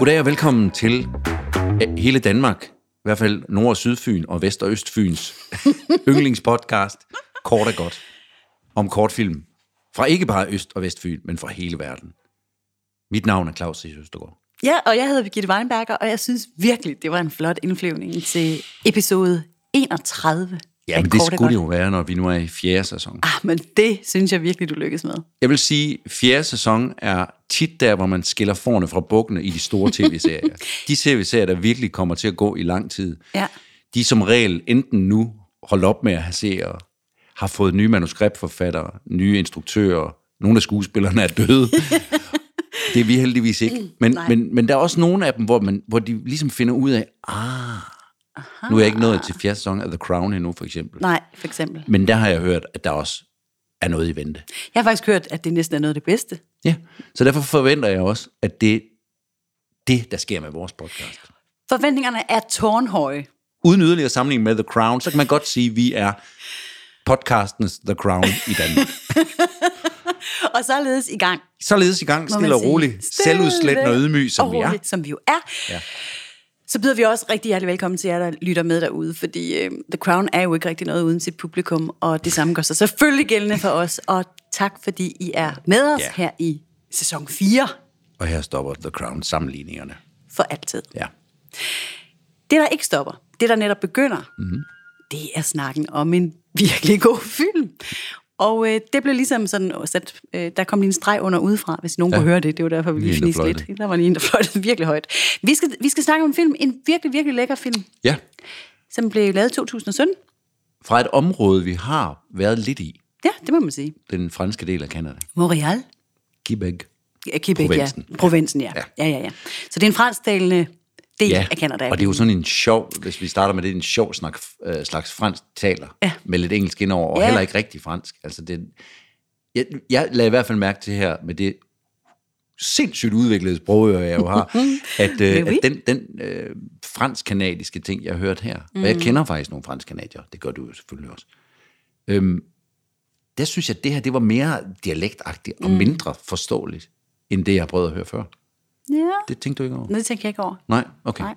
Goddag og velkommen til øh, hele Danmark, i hvert fald Nord- og Sydfyn og Vest- og Østfyns yndlingspodcast, kort og godt, om kortfilm. Fra ikke bare Øst- og Vestfyn, men fra hele verden. Mit navn er Claus Østergaard. Ja, og jeg hedder Birgitte Weinberger, og jeg synes virkelig, det var en flot indflyvning til episode 31 Ja, men det skulle det jo være, når vi nu er i fjerde sæson. Ah, men det synes jeg virkelig, du lykkes med. Jeg vil sige, at fjerde sæson er tit der, hvor man skiller forne fra bukkene i de store tv-serier. De tv-serier, der virkelig kommer til at gå i lang tid, Ja. de som regel enten nu holdt op med at have serier, har fået nye manuskriptforfattere, nye instruktører, nogle af skuespillerne er døde. det er vi heldigvis ikke. Men, Nej. men, men der er også nogle af dem, hvor, man, hvor de ligesom finder ud af, ah, nu er jeg ikke nået til fjerde sæson af The Crown endnu, for eksempel. Nej, for eksempel. Men der har jeg hørt, at der også er noget i vente. Jeg har faktisk hørt, at det næsten er noget af det bedste. Ja, så derfor forventer jeg også, at det det, der sker med vores podcast. Forventningerne er tårnhøje. Uden yderligere sammenligning med The Crown, så kan man godt sige, at vi er podcastens The Crown i Danmark. Og således i gang. Således i gang, stille og roligt, selvudslættende og ydmyg, som og vi er. roligt, Som vi jo er. Ja. Så byder vi også rigtig hjertelig velkommen til jer, der lytter med derude, fordi øh, The Crown er jo ikke rigtig noget uden sit publikum, og det samme gør sig selvfølgelig gældende for os. Og tak, fordi I er med os Ja. her i sæson 4 Og her stopper The Crown sammenligningerne. for altid. Ja. Det, der ikke stopper, det, der netop begynder, Mhm. mm-hmm. det er snakken om en virkelig god film. Og øh, det blev ligesom sådan sat, øh, der kom lige en streg under udefra, hvis nogen ja. kunne høre det. Det var derfor, vi Lige fniste lidt. Der var lige en, der fløjtede virkelig højt. Vi skal, vi skal snakke om en film, en virkelig, virkelig lækker film, ja, som blev lavet i 2017. fra et område, vi har været lidt i, Ja, det må man sige. den franske del af Canada. Montreal. Quebec. Ja, Quebec, Provinsen. ja. Provinsen, ja. Ja. ja. Ja, ja, Så det er en fransktalende del Ja, af Canada. og det er jo sådan en sjov, hvis vi starter med det, en sjov snak, øh, slags fransk taler, Ja. med lidt engelsk indover, og Ja. heller ikke rigtig fransk. Altså det, jeg, jeg lagde i hvert fald mærke til her, med det sindssygt udviklede sprogøre, jeg jo har, at, øh, at den, den øh, fransk-kanadiske ting, jeg har hørt her, mm. og jeg kender faktisk nogle fransk-kanadier, det gør du jo selvfølgelig også, øhm, der synes jeg, at det her, det var mere dialektagtigt og mindre forståeligt, end det, jeg har prøvet at høre før. Ja, Det tænkte du ikke over? det tænker jeg ikke over. Nej? Okay. Nej.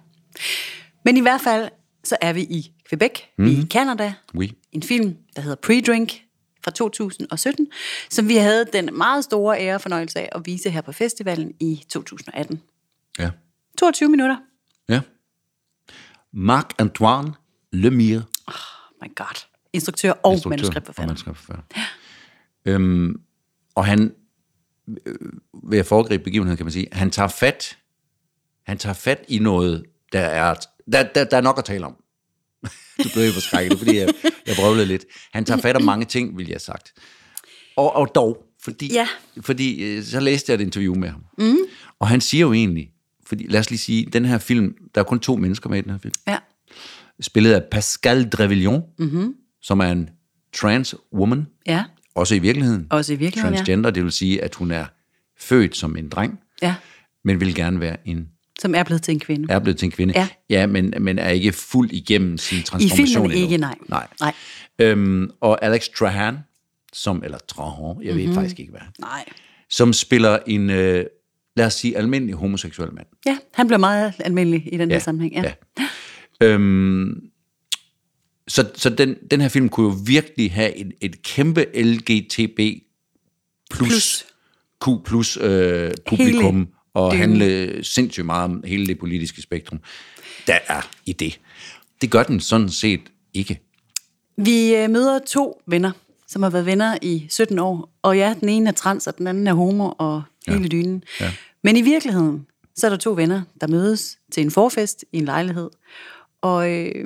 Men i hvert fald, så er vi i Quebec, mm. i Canada. Oui. En film, der hedder Pre-Drink fra 2017, som vi havde den meget store ære og fornøjelse af at vise her på festivalen i 2018. Ja. 22 minutter. Ja. Marc-Antoine Lemire. Oh my god. Instruktør og instruktør manuskriptforfatter. Og manuskriptforfatter. Øhm, og han, ved at foregribe begivenheden, kan man sige, han tager fat, han tager fat i noget, der er, der, der, der er nok at tale om. du blev jo forskrækket, fordi jeg, jeg brøvlede lidt. Han tager fat om mange ting, vil jeg have sagt. Og, og dog, fordi, Ja. fordi øh, så læste jeg et interview med ham. Mm. Og han siger jo egentlig, fordi lad os lige sige, den her film, der er kun to mennesker med i den her film Ja. spillet af Pascal Drevillon, mm-hmm. som er en trans woman, ja, også i virkeligheden. også i virkeligheden, ja. Transgender, det vil sige, at hun er født som en dreng, ja. men vil gerne være en, Som er blevet til en kvinde. er blevet til en kvinde. Ja. ja men, men er ikke fuld igennem sin I transformation filmen ikke, endnu. nej. nej. Nej. Øhm, og Alex Trahan, som, eller Trahan, jeg Mhm. ved mm-hmm. faktisk ikke hvad, Nej. som spiller en, øh, lad os sige, almindelig homoseksuel mand. Ja, han blev meget almindelig i den her sammenhæng. Ja. ja. Øhm, så så den, den her film kunne jo virkelig have et, et kæmpe LGTB plus, Plus. Q plus øh, publikum Hele og dyngen. handle sindssygt meget om hele det politiske spektrum, der er i det. Det gør den sådan set ikke. Vi øh, møder to venner, som har været venner i 17 år. Og ja, den ene er trans, og den anden er homo, og hele dynen. Ja. Men i virkeligheden, så er der to venner, der mødes til en forfest i en lejlighed. Og øh,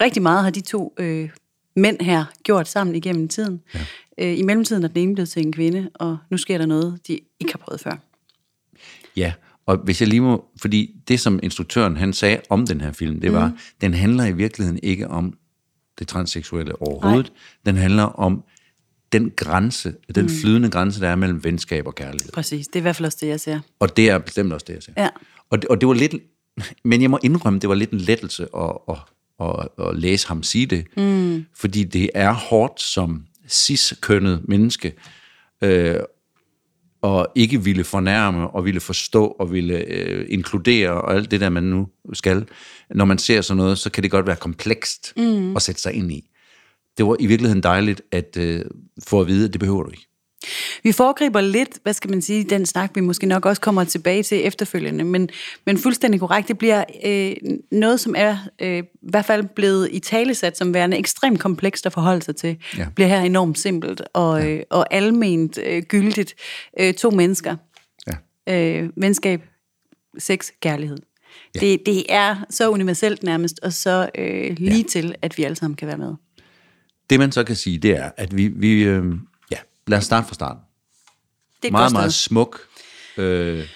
rigtig meget har de to øh, mænd her gjort sammen igennem tiden. Ja. Øh, I mellemtiden er den ene blevet til en kvinde, og nu sker der noget, de ikke har prøvet før. Ja, og hvis jeg lige må, fordi det som instruktøren han sagde om den her film, det var, mm. den handler i virkeligheden ikke om det transseksuelle overhovedet. Nej. Den handler om den grænse, den mm. flydende grænse, der er mellem venskab og kærlighed. Præcis, det er i hvert fald også det, jeg ser. Og det er bestemt også det, jeg siger. Ja. Og, det, og det var lidt, men jeg må indrømme, det var lidt en lettelse at, at, at, at læse ham sige det. Mm. Fordi det er hårdt som cis-kønnet menneske øh, og ikke ville fornærme, og ville forstå, og ville øh, inkludere, og alt det der, man nu skal. Når man ser sådan noget, så kan det godt være komplekst mm. at sætte sig ind i. Det var i virkeligheden dejligt at øh, få at vide, at det behøver du ikke. Vi foregriber lidt, hvad skal man sige, den snak, vi måske nok også kommer tilbage til efterfølgende, men, men fuldstændig korrekt, det bliver øh, noget, som er øh, i hvert fald blevet i talesat som værende ekstremt komplekst at forholde sig til, ja. bliver her enormt simpelt og, ja. øh, og alment øh, gyldigt. Øh, to mennesker, ja. øh, venskab, sex, kærlighed. Ja. Det, det er så universelt nærmest, og så øh, lige ja. til, at vi alle sammen kan være med. Det man så kan sige, det er, at vi, vi øh, Lad os starte fra starten. Det er meget, meget smuk øh,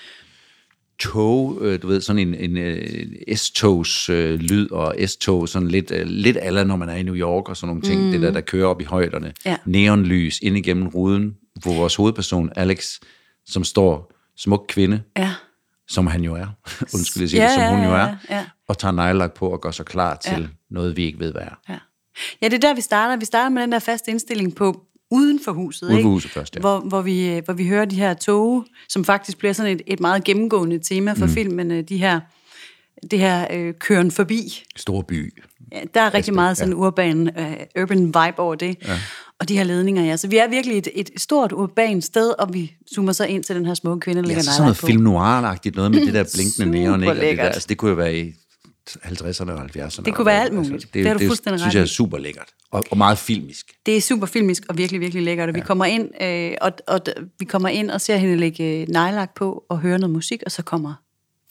tog, øh, du ved, sådan en, en, en S-togs øh, lyd, og S-tog sådan lidt, øh, lidt aller, når man er i New York og sådan nogle ting, mm. det der, der kører op i højderne. Ja. Neonlys ind igennem ruden, hvor vores hovedperson, Alex, som står smuk kvinde, ja. som han jo er, undskyld, jeg siger ja, det, som hun jo er, ja, ja. og tager nejlagt på og gør sig klar til ja. noget, vi ikke ved, hvad er. Ja. Ja, det er der, vi starter. Vi starter med den der faste indstilling på, uden for huset. Uden for huset ikke? først, ja. Hvor, hvor, vi, hvor vi hører de her tog, som faktisk bliver sådan et, et meget gennemgående tema for mm. filmen. Øh, de her, det her øh, køren forbi. Stor by. Ja, der er rigtig Aspekt, meget sådan ja. urban, uh, urban vibe over det. Ja. Og de her ledninger, ja. Så vi er virkelig et, et stort urban sted, og vi zoomer så ind til den her smukke kvinde, der ja, ligger så sådan noget film noir noget med det der blinkende neon. Ikke? Det, der, altså, det kunne jo være i 50'erne og 70'erne. Det kunne være alt muligt. Altså, det, det er du fuldstændig det, synes jeg er super lækkert. Og, og meget filmisk. Det er super filmisk og virkelig, virkelig lækkert. Og ja. vi kommer ind, øh, og, og, vi kommer ind og ser hende lægge nejlagt på og høre noget musik, og så kommer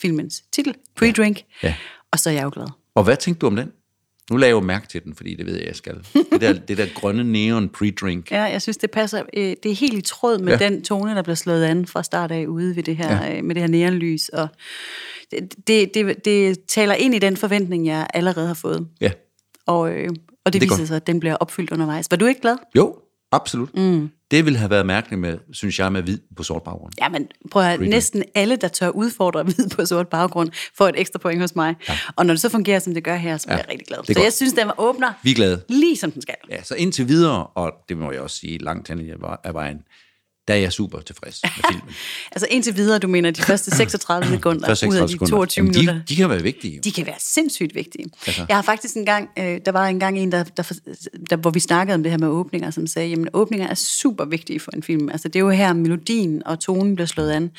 filmens titel, Pre-Drink. Ja. Ja. Og så er jeg jo glad. Og hvad tænkte du om den? Nu laver jeg mærke til den, fordi det ved jeg, jeg skal. Det der, det der grønne neon pre-drink. Ja, jeg synes, det passer. Øh, det er helt i tråd med ja. den tone, der bliver slået an fra start af ude ved det her, ja. Øh, med det her neonlys. Og det, det, det taler ind i den forventning, jeg allerede har fået. Ja. Og, øh, og det, det viser sig, at den bliver opfyldt undervejs. Var du ikke glad? Jo, absolut. Mm. Det ville have været mærkeligt med, synes jeg, med hvid på sort baggrund. Ja, men prøv at næsten alle, der tør udfordre hvid på sort baggrund, får et ekstra point hos mig. Ja. Og når det så fungerer, som det gør her, så er ja, jeg rigtig glad. Så godt. jeg synes, den åbner Vi er glade. lige som den skal. Ja, så indtil videre, og det må jeg også sige, langt hen af vejen, der er jeg super tilfreds med filmen. altså indtil videre, du mener de første 36 sekunder første 36 ud af de 22 Jamen, de, minutter. De kan være vigtige. De kan være sindssygt vigtige. Altså. Jeg har faktisk en gang, øh, der var en gang en, der, der, der, hvor vi snakkede om det her med åbninger, som sagde, jamen åbninger er super vigtige for en film. Altså det er jo her, melodien og tonen bliver slået an.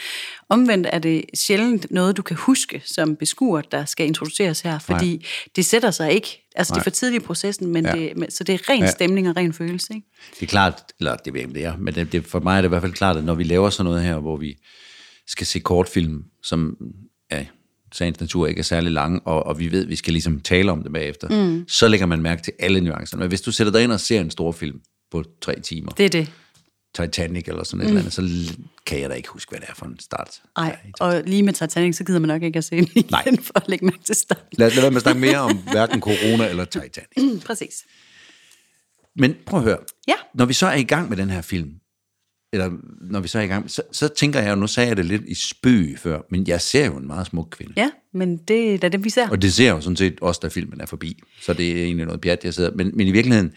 Omvendt er det sjældent noget, du kan huske som beskuer, der skal introduceres her, fordi Nej. det sætter sig ikke Altså, Nej. det er for tidligt i processen, men ja. det, så det er ren ja. stemning og ren følelse, ikke? Det er klart, eller det ved jeg ikke, det er, men det, det, for mig er det i hvert fald klart, at når vi laver sådan noget her, hvor vi skal se kortfilm, som ja, sagens natur ikke er særlig lang, og, og vi ved, at vi skal ligesom tale om det bagefter, mm. så lægger man mærke til alle nuancerne. Men hvis du sætter dig ind og ser en stor film på tre timer, det er det. Titanic eller sådan mm. et eller andet, så kan jeg da ikke huske, hvad det er for en start. Nej, og lige med Titanic, så gider man nok ikke at se den igen Nej. for at lægge mærke til starten. Lad, lad være med at snakke mere om hverken corona eller Titanic. Mm, præcis. Men prøv at høre. Ja. Når vi så er i gang med den her film, eller når vi så er i gang, så, så tænker jeg, nu sagde jeg det lidt i spøg før, men jeg ser jo en meget smuk kvinde. Ja, men det er det, vi ser. Og det ser jo sådan set også, da filmen er forbi. Så det er egentlig noget pjat, jeg sidder. Men, men i virkeligheden,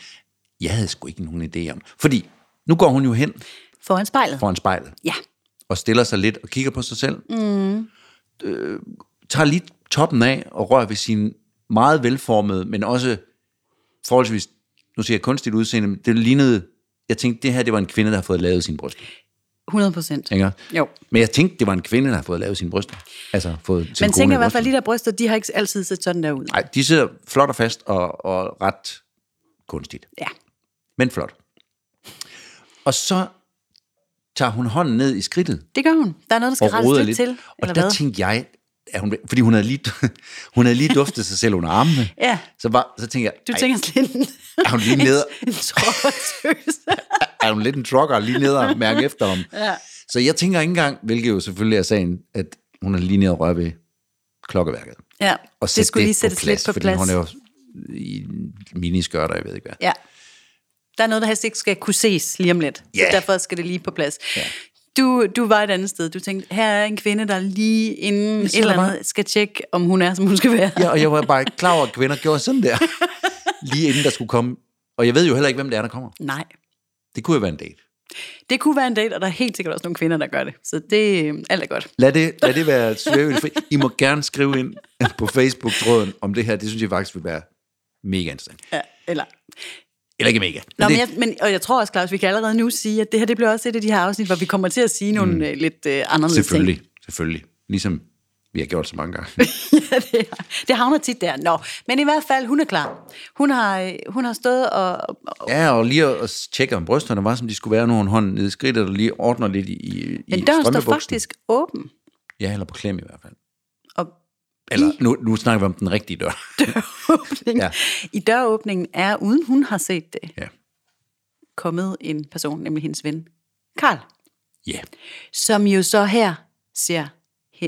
jeg havde sgu ikke nogen idé om. Fordi nu går hun jo hen. Foran spejlet. Foran spejlet. Ja. Og stiller sig lidt og kigger på sig selv. Mm. Øh, tager lige toppen af og rører ved sin meget velformede, men også forholdsvis, nu siger jeg kunstigt udseende, det lignede, jeg tænkte, det her, det var en kvinde, der har fået lavet sin bryst. 100 procent. Jo. Men jeg tænkte, det var en kvinde, der har fået lavet sin bryst. Altså fået Man tænker i hvert fald, at de der bryster, de har ikke altid set sådan der ud. Nej, de sidder flot og fast og, og ret kunstigt. Ja. Men flot. Og så tager hun hånden ned i skridtet. Det gør hun. Der er noget, der skal rettes lidt, til. Og der hvad? tænkte jeg, er hun, fordi hun havde lige, hun havde lige duftet sig selv under armene. ja. Så, var, så tænkte jeg... Du tænker lidt... Er hun lige nede... En, en er hun lidt en trucker lige nede og mærke efter ham? Ja. Så jeg tænker ikke engang, hvilket jo selvfølgelig er sagen, at hun er lige nede og røre ved klokkeværket. Ja, og det skulle det lige sættes plads, lidt på plads. Fordi hun er jo i miniskørter, jeg ved ikke hvad. Ja. Der er noget, der helst ikke skal kunne ses lige om lidt. Yeah. Så derfor skal det lige på plads. Yeah. Du, du var et andet sted. Du tænkte, her er en kvinde, der lige inden et eller andet skal tjekke, om hun er, som hun skal være. Ja, og jeg var bare ikke klar over, at kvinder gjorde sådan der. lige inden der skulle komme. Og jeg ved jo heller ikke, hvem det er, der kommer. Nej. Det kunne jo være en date. Det kunne være en date, og der er helt sikkert også nogle kvinder, der gør det. Så det øh, alt er godt. Lad det, lad det være svævende fri. I må gerne skrive ind på Facebook-tråden om det her. Det synes jeg faktisk vil være mega interessant. Ja, eller... Eller ikke mega. Nå, men, jeg, men, og jeg tror også, Claus, vi kan allerede nu sige, at det her det bliver også et af de her afsnit, hvor vi kommer til at sige nogle mm. øh, lidt øh, anderledes selvfølgelig, ting. selvfølgelig. Ligesom vi har gjort så mange gange. ja, det, er, det havner tit der. Nå, men i hvert fald, hun er klar. Hun har, øh, hun har stået og... og Ja, og lige at, tjekke, om brysterne var, som de skulle være, nogle hånd nede i skridtet, og lige ordner lidt i, i men døren står faktisk åben. Ja, eller på klem i hvert fald. Eller, nu, nu snakker vi om den rigtige dør. døråbningen, Ja. i døråbningen er, uden hun har set det, ja. kommet en person, nemlig hendes ven, Karl, Ja. som jo så her ser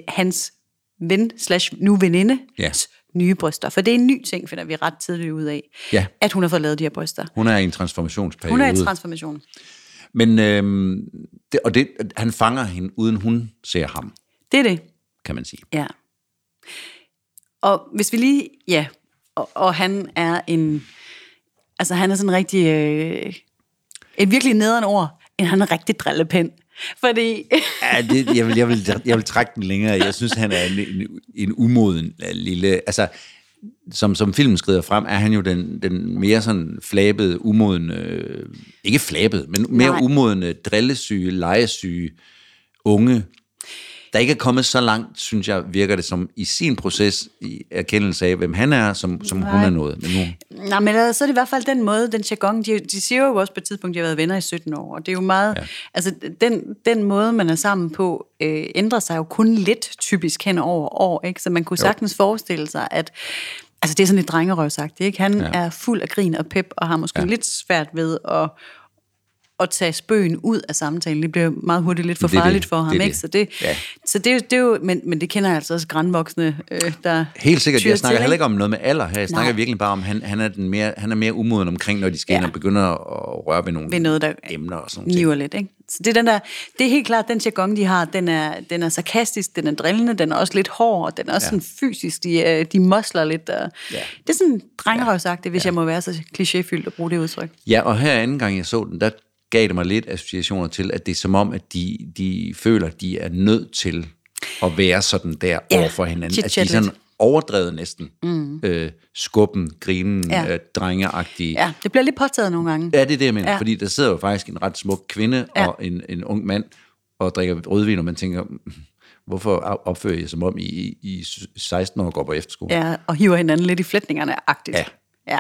hans ven slash nu veninde Ja. nye bryster. For det er en ny ting, finder vi ret tidligt ud af, Ja. at hun har fået lavet de her bryster. Hun er i en transformationsperiode. Hun er i transformation. Men, øhm, det, og det, han fanger hende, uden hun ser ham, Det er det. kan man sige. Ja. Og hvis vi lige, ja, og, og han er en, altså han er sådan en rigtig, øh, et virkelig nederen ord, en han er rigtig drillepind. Fordi, Ja, det, jeg, vil, jeg, vil, jeg vil trække den længere. Jeg synes, han er en, en, en umoden lille... Altså, som, som filmen skrider frem, er han jo den, den mere sådan flabede, umoden... Øh, ikke flabede, men mere Nej. umodende, drillesyge, legesyge unge, der ikke er kommet så langt, synes jeg, virker det som i sin proces i erkendelse af, hvem han er, som, som hun er nået. Men nu, nej, men altså, så er det i hvert fald den måde, den jargon, de, de siger jo også på et tidspunkt, de har været venner i 17 år, og det er jo meget, ja. altså den, den måde, man er sammen på, øh, ændrer sig jo kun lidt typisk hen over år, ikke? Så man kunne sagtens forestille sig, at Altså, det er sådan lidt drengerøvsagtigt, ikke? Han ja. er fuld af grin og pep, og har måske ja. lidt svært ved at, at tage spøgen ud af samtalen. Det bliver meget hurtigt lidt for Det farligt det. for ham, Det ikke? det. Så det, Ja. så det, det er jo, men, men det kender jeg altså også grænvoksne, øh, der Helt sikkert, jeg snakker til, heller ikke om noget med alder her. Jeg snakker Nej. virkelig bare om, han, han, er, den mere, han er mere umoden omkring, når de skal ja. ind og begynde at røre ved nogle Ved noget, der emner og sådan noget. lidt, ikke? Så det er, den der, det er helt klart, den jargon, de har, den er, den er sarkastisk, den er drillende, den er også lidt hård, og den er også Ja. ja. sådan fysisk, de, øh, de mosler lidt. Og Ja. Det er sådan drengerøvsagtigt, hvis ja. jeg må være så klichéfyldt at bruge det udtryk. Ja, og her anden gang jeg så den, der gav det mig lidt associationer til, at det er som om, at de, de føler, at de er nødt til at være sådan der Ja, over for hinanden. At de er sådan overdrevet næsten. Mm. Øh, skubben, grinen, ja. Ja. øh, drengeagtige. Ja, det bliver lidt påtaget nogle gange. Ja, det er det, jeg mener. Ja. Fordi der sidder jo faktisk en ret smuk kvinde ja. Og en, en ung mand og drikker rødvin, og man tænker, "Mm, hvorfor opfører I jer som om I, I 16 år går på efterskole? Ja, og hiver hinanden lidt i flætningerne agtigt. Ja. ja.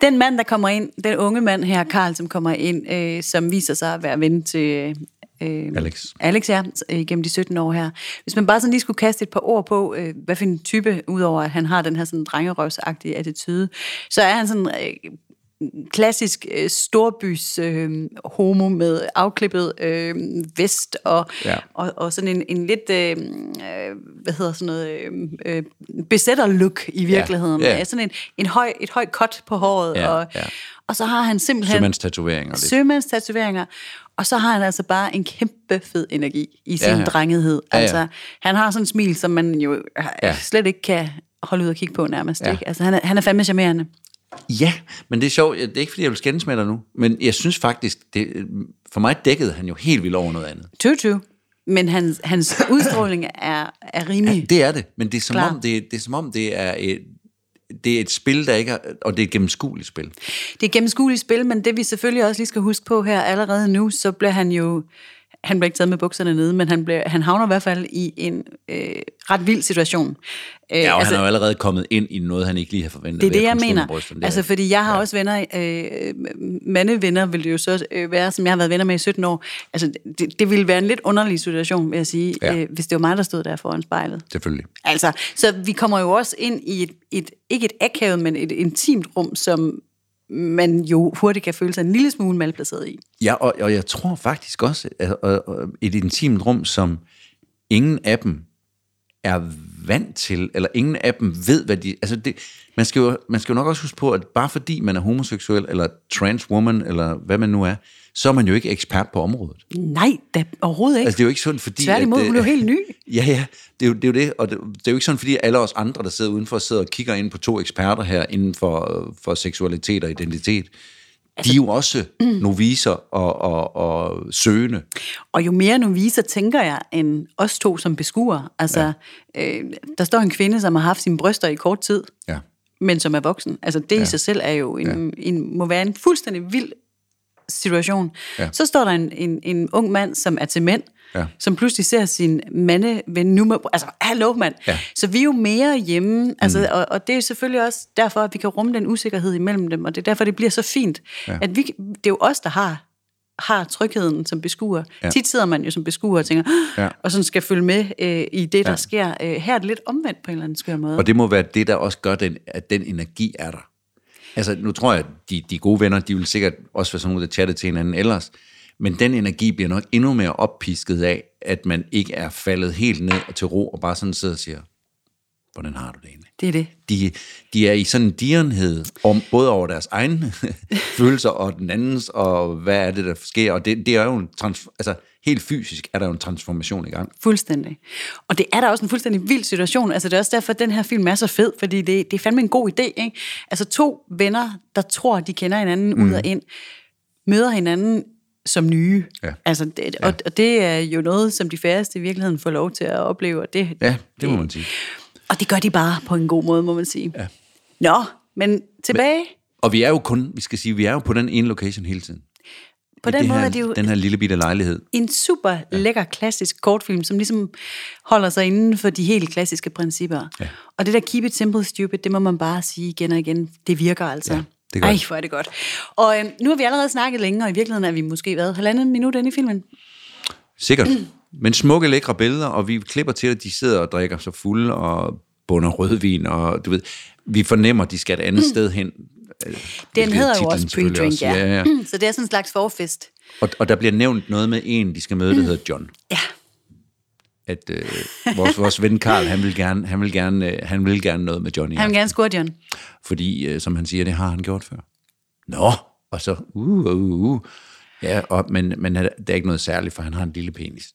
Den mand, der kommer ind, den unge mand her, Karl, som kommer ind, øh, som viser sig at være ven til øh, Alex. Alex, ja, øh, gennem de 17 år her. Hvis man bare sådan lige skulle kaste et par ord på, øh, hvad for en type, udover at han har den her sådan drengerøvsagtige attitude, så er han sådan øh, klassisk øh, storbys øh, homo med afklippet øh, vest og, Ja. og, og sådan en, en lidt, øh, øh, hvad hedder sådan noget, øh, øh, besætter-look i virkeligheden. Ja. Ja. Sådan en, en høj, et højt cut på håret, Ja, og, ja. og så har han simpelthen Sømandstatoveringer lidt. sømandstatoveringer, og så har han altså bare en kæmpe fed energi i sin Ja, drengethed. Ja, ja. Altså, han har sådan en smil, som man jo Ja. ja. slet ikke kan holde ud og kigge på nærmest. Ja. Ikke? Altså, han er, han er fandme charmerende. Ja, men det er sjovt. Det er ikke, fordi jeg vil skændes med dig nu. Men jeg synes faktisk, det, for mig dækkede han jo helt vildt over noget andet. Tutu. Men hans, hans udstråling er, er rimelig... Det er det, men det er som, Klar. om det, det er, som om, det er et, det er et spil, der ikke er, og det er et gennemskueligt spil. Det er et gennemskueligt spil, men det vi selvfølgelig også lige skal huske på her allerede nu, så bliver han jo... Han bliver ikke taget med bukserne nede, men han, bliver, han havner i hvert fald i en øh, ret vild situation. Øh, Ja, og altså, han er jo allerede kommet ind i noget, han ikke lige har forventet. Det er det, jeg mener. Altså, fordi jeg har ja. også venner, øh, mandevenner vil det jo så øh, være, som jeg har været venner med i 17 år. Altså, det, det ville være en lidt underlig situation, vil jeg sige, ja. øh, hvis det var mig, der stod der foran spejlet. Selvfølgelig. Altså, så vi kommer jo også ind i et, et ikke et akavet, men et intimt rum, som man jo hurtigt kan føle sig en lille smule malplaceret i. Ja, og, og jeg tror faktisk også, at, at, et intimt rum, som ingen af dem er vant til, eller ingen af dem ved, hvad de... Altså det, man, skal jo, man skal jo nok også huske på, at bare fordi man er homoseksuel, eller transwoman, eller hvad man nu er, så er man jo ikke ekspert på området. Nej, da, overhovedet ikke. Altså det er jo ikke sådan, fordi... Tværtimod, at, hun er jo helt ny. Ja, ja, det er, jo, det er jo det, og det, det er jo ikke sådan, fordi alle os andre, der sidder udenfor, sidder og kigger ind på to eksperter her inden for, for seksualitet og identitet, de er jo også noviser og, og, og søgende. Og jo mere noviser, tænker jeg, end os to som beskuer. Altså, ja. øh, der står en kvinde, som har haft sine bryster i kort tid, Ja. men som er voksen. Altså, det ja. i sig selv er jo en, ja. en, må være en fuldstændig vild situation. Ja. Så står der en, en, en ung mand, som er til mænd, Ja. som pludselig ser sin mandeven nummer... Altså, hallo mand. Ja. Så vi er jo mere hjemme, altså, mm. og, og det er selvfølgelig også derfor, at vi kan rumme den usikkerhed imellem dem, og det er derfor, det bliver så fint. Ja. At vi, det er jo os, der har har trygheden som beskuer. Ja. Tit sidder man jo som beskuer og tænker, Ja. og sådan skal følge med øh, i det, der ja. sker. Øh, her er det lidt omvendt på en eller anden skør måde. Og det må være det, der også gør, den, at den energi er der. Altså, nu tror jeg, at de, de gode venner, de vil sikkert også være sådan nogle, der chatte til hinanden ellers. Men den energi bliver nok endnu mere oppisket af, at man ikke er faldet helt ned og til ro, og bare sådan sidder og siger, hvordan har du det egentlig? Det er det. De, de er i sådan en direnhed, om, både over deres egne følelser og den andens, og hvad er det, der sker. Og det, det er jo en trans, altså, helt fysisk er der jo en transformation i gang. Fuldstændig. Og det er da også en fuldstændig vild situation. Altså, det er også derfor, at den her film er så fed, fordi det, det er fandme en god idé. Ikke? Altså to venner, der tror, de kender hinanden mm. ud og ind, møder hinanden som nye. Ja. Altså, det, og, og det er jo noget, som de færreste i virkeligheden får lov til at opleve. Og det, Ja, det må man sige. Og det gør de bare på en god måde, må man sige. Ja. Nå, men tilbage. Men, Og vi er jo kun, vi skal sige, vi er jo på den ene location hele tiden. På den måde her, er det jo Den her lille bitte lejlighed. en super ja. lækker klassisk kortfilm, som ligesom holder sig inden for de helt klassiske principper. Ja. Og det der keep it simple stupid, det må man bare sige igen og igen. Det virker altså. Ja, det Ej, det. hvor er det godt. Og øhm, nu har vi allerede snakket længe, og i virkeligheden er vi måske været halvandet minut inde i filmen. Sikkert. Men smukke, lækre billeder, og vi klipper til, at de sidder og drikker sig fulde og bunder rødvin, og du ved, vi fornemmer, at de skal et andet sted hen. Den hedder jo også pre-drink, ja. ja, ja. Så det er sådan en slags forfest. Og, og der bliver nævnt noget med en, de skal møde, der hedder John. Ja, At øh, vores, vores ven Karl, han vil gerne, han vil gerne, øh, han vil gerne noget med Johnny. han vil gerne score John. Fordi, øh, som han siger, det har han gjort før. Nå, og så, uh, uh, uh. Ja, og, men, men det er ikke noget særligt, for han har en lille penis.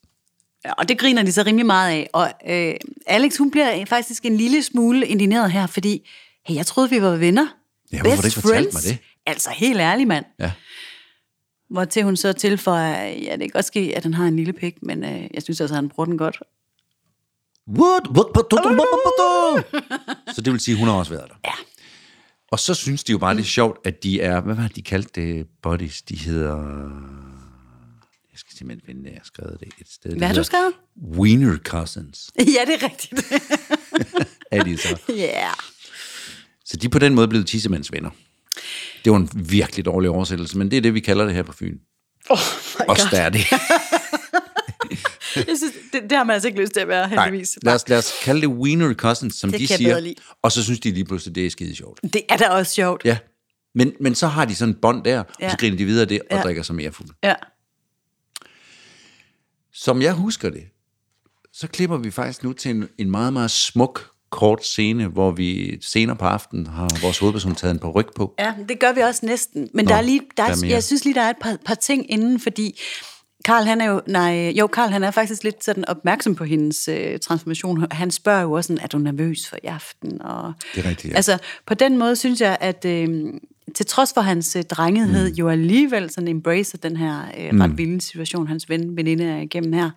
Og det griner de så rimelig meget af. Og øh, Alex, hun bliver faktisk en lille smule indineret her, fordi hey, jeg troede, vi var venner. Ja, hvorfor du ikke fortalt mig det? Altså, helt ærlig, mand. Ja. Hvor til hun så tilføjer, ja, det kan godt ske, at han har en lille pik, men øh, jeg synes også, at han bruger den godt. What? Så det vil sige, hun har også været der. Ja. Og så synes de jo bare, det er sjovt, at de er, hvad var det, de kaldte det, buddies? De hedder, jeg skal simpelthen finde det, jeg har skrevet det et sted. Hvad har du skrevet? Wiener Cousins, Ja, det er rigtigt. er de så. Ja. yeah. Så de er på den måde blevet tissemandsvenner. Det var en virkelig dårlig oversættelse, men det er det, vi kalder det her på Fyn. Oh my Også God. der er det. Jeg synes, det, det har man altså ikke lyst til at være, Nej, heldigvis. lad os, lad os kalde det Wiener Cousins, som Det de siger. Og så synes de lige pludselig, det er skide sjovt. Det er da også sjovt. Ja. Men, men så har de sådan et bånd der, og Ja. så griner de videre det, og Ja. drikker sig mere fuld. Ja. Som jeg husker det, så klipper vi faktisk nu til en, en meget, meget smuk, kort scene, hvor vi senere på aftenen har vores hovedperson taget en par ryg på. Ja, det gør vi også næsten. Men Nå, der er lige, der der er, er mere. jeg synes lige, der er et par, par ting inden, fordi Karl, han er jo, nej, jo, Karl, han er faktisk lidt sådan opmærksom på hendes øh, transformation. Han spørger jo også sådan, er du nervøs for i aften? Og, Det er rigtigt, ja. Altså, på den måde synes jeg, at øh, til trods for hans øh, drengethed, mm. jo alligevel sådan embracer den her øh, ret vilde situation, hans ven, veninde er igennem her.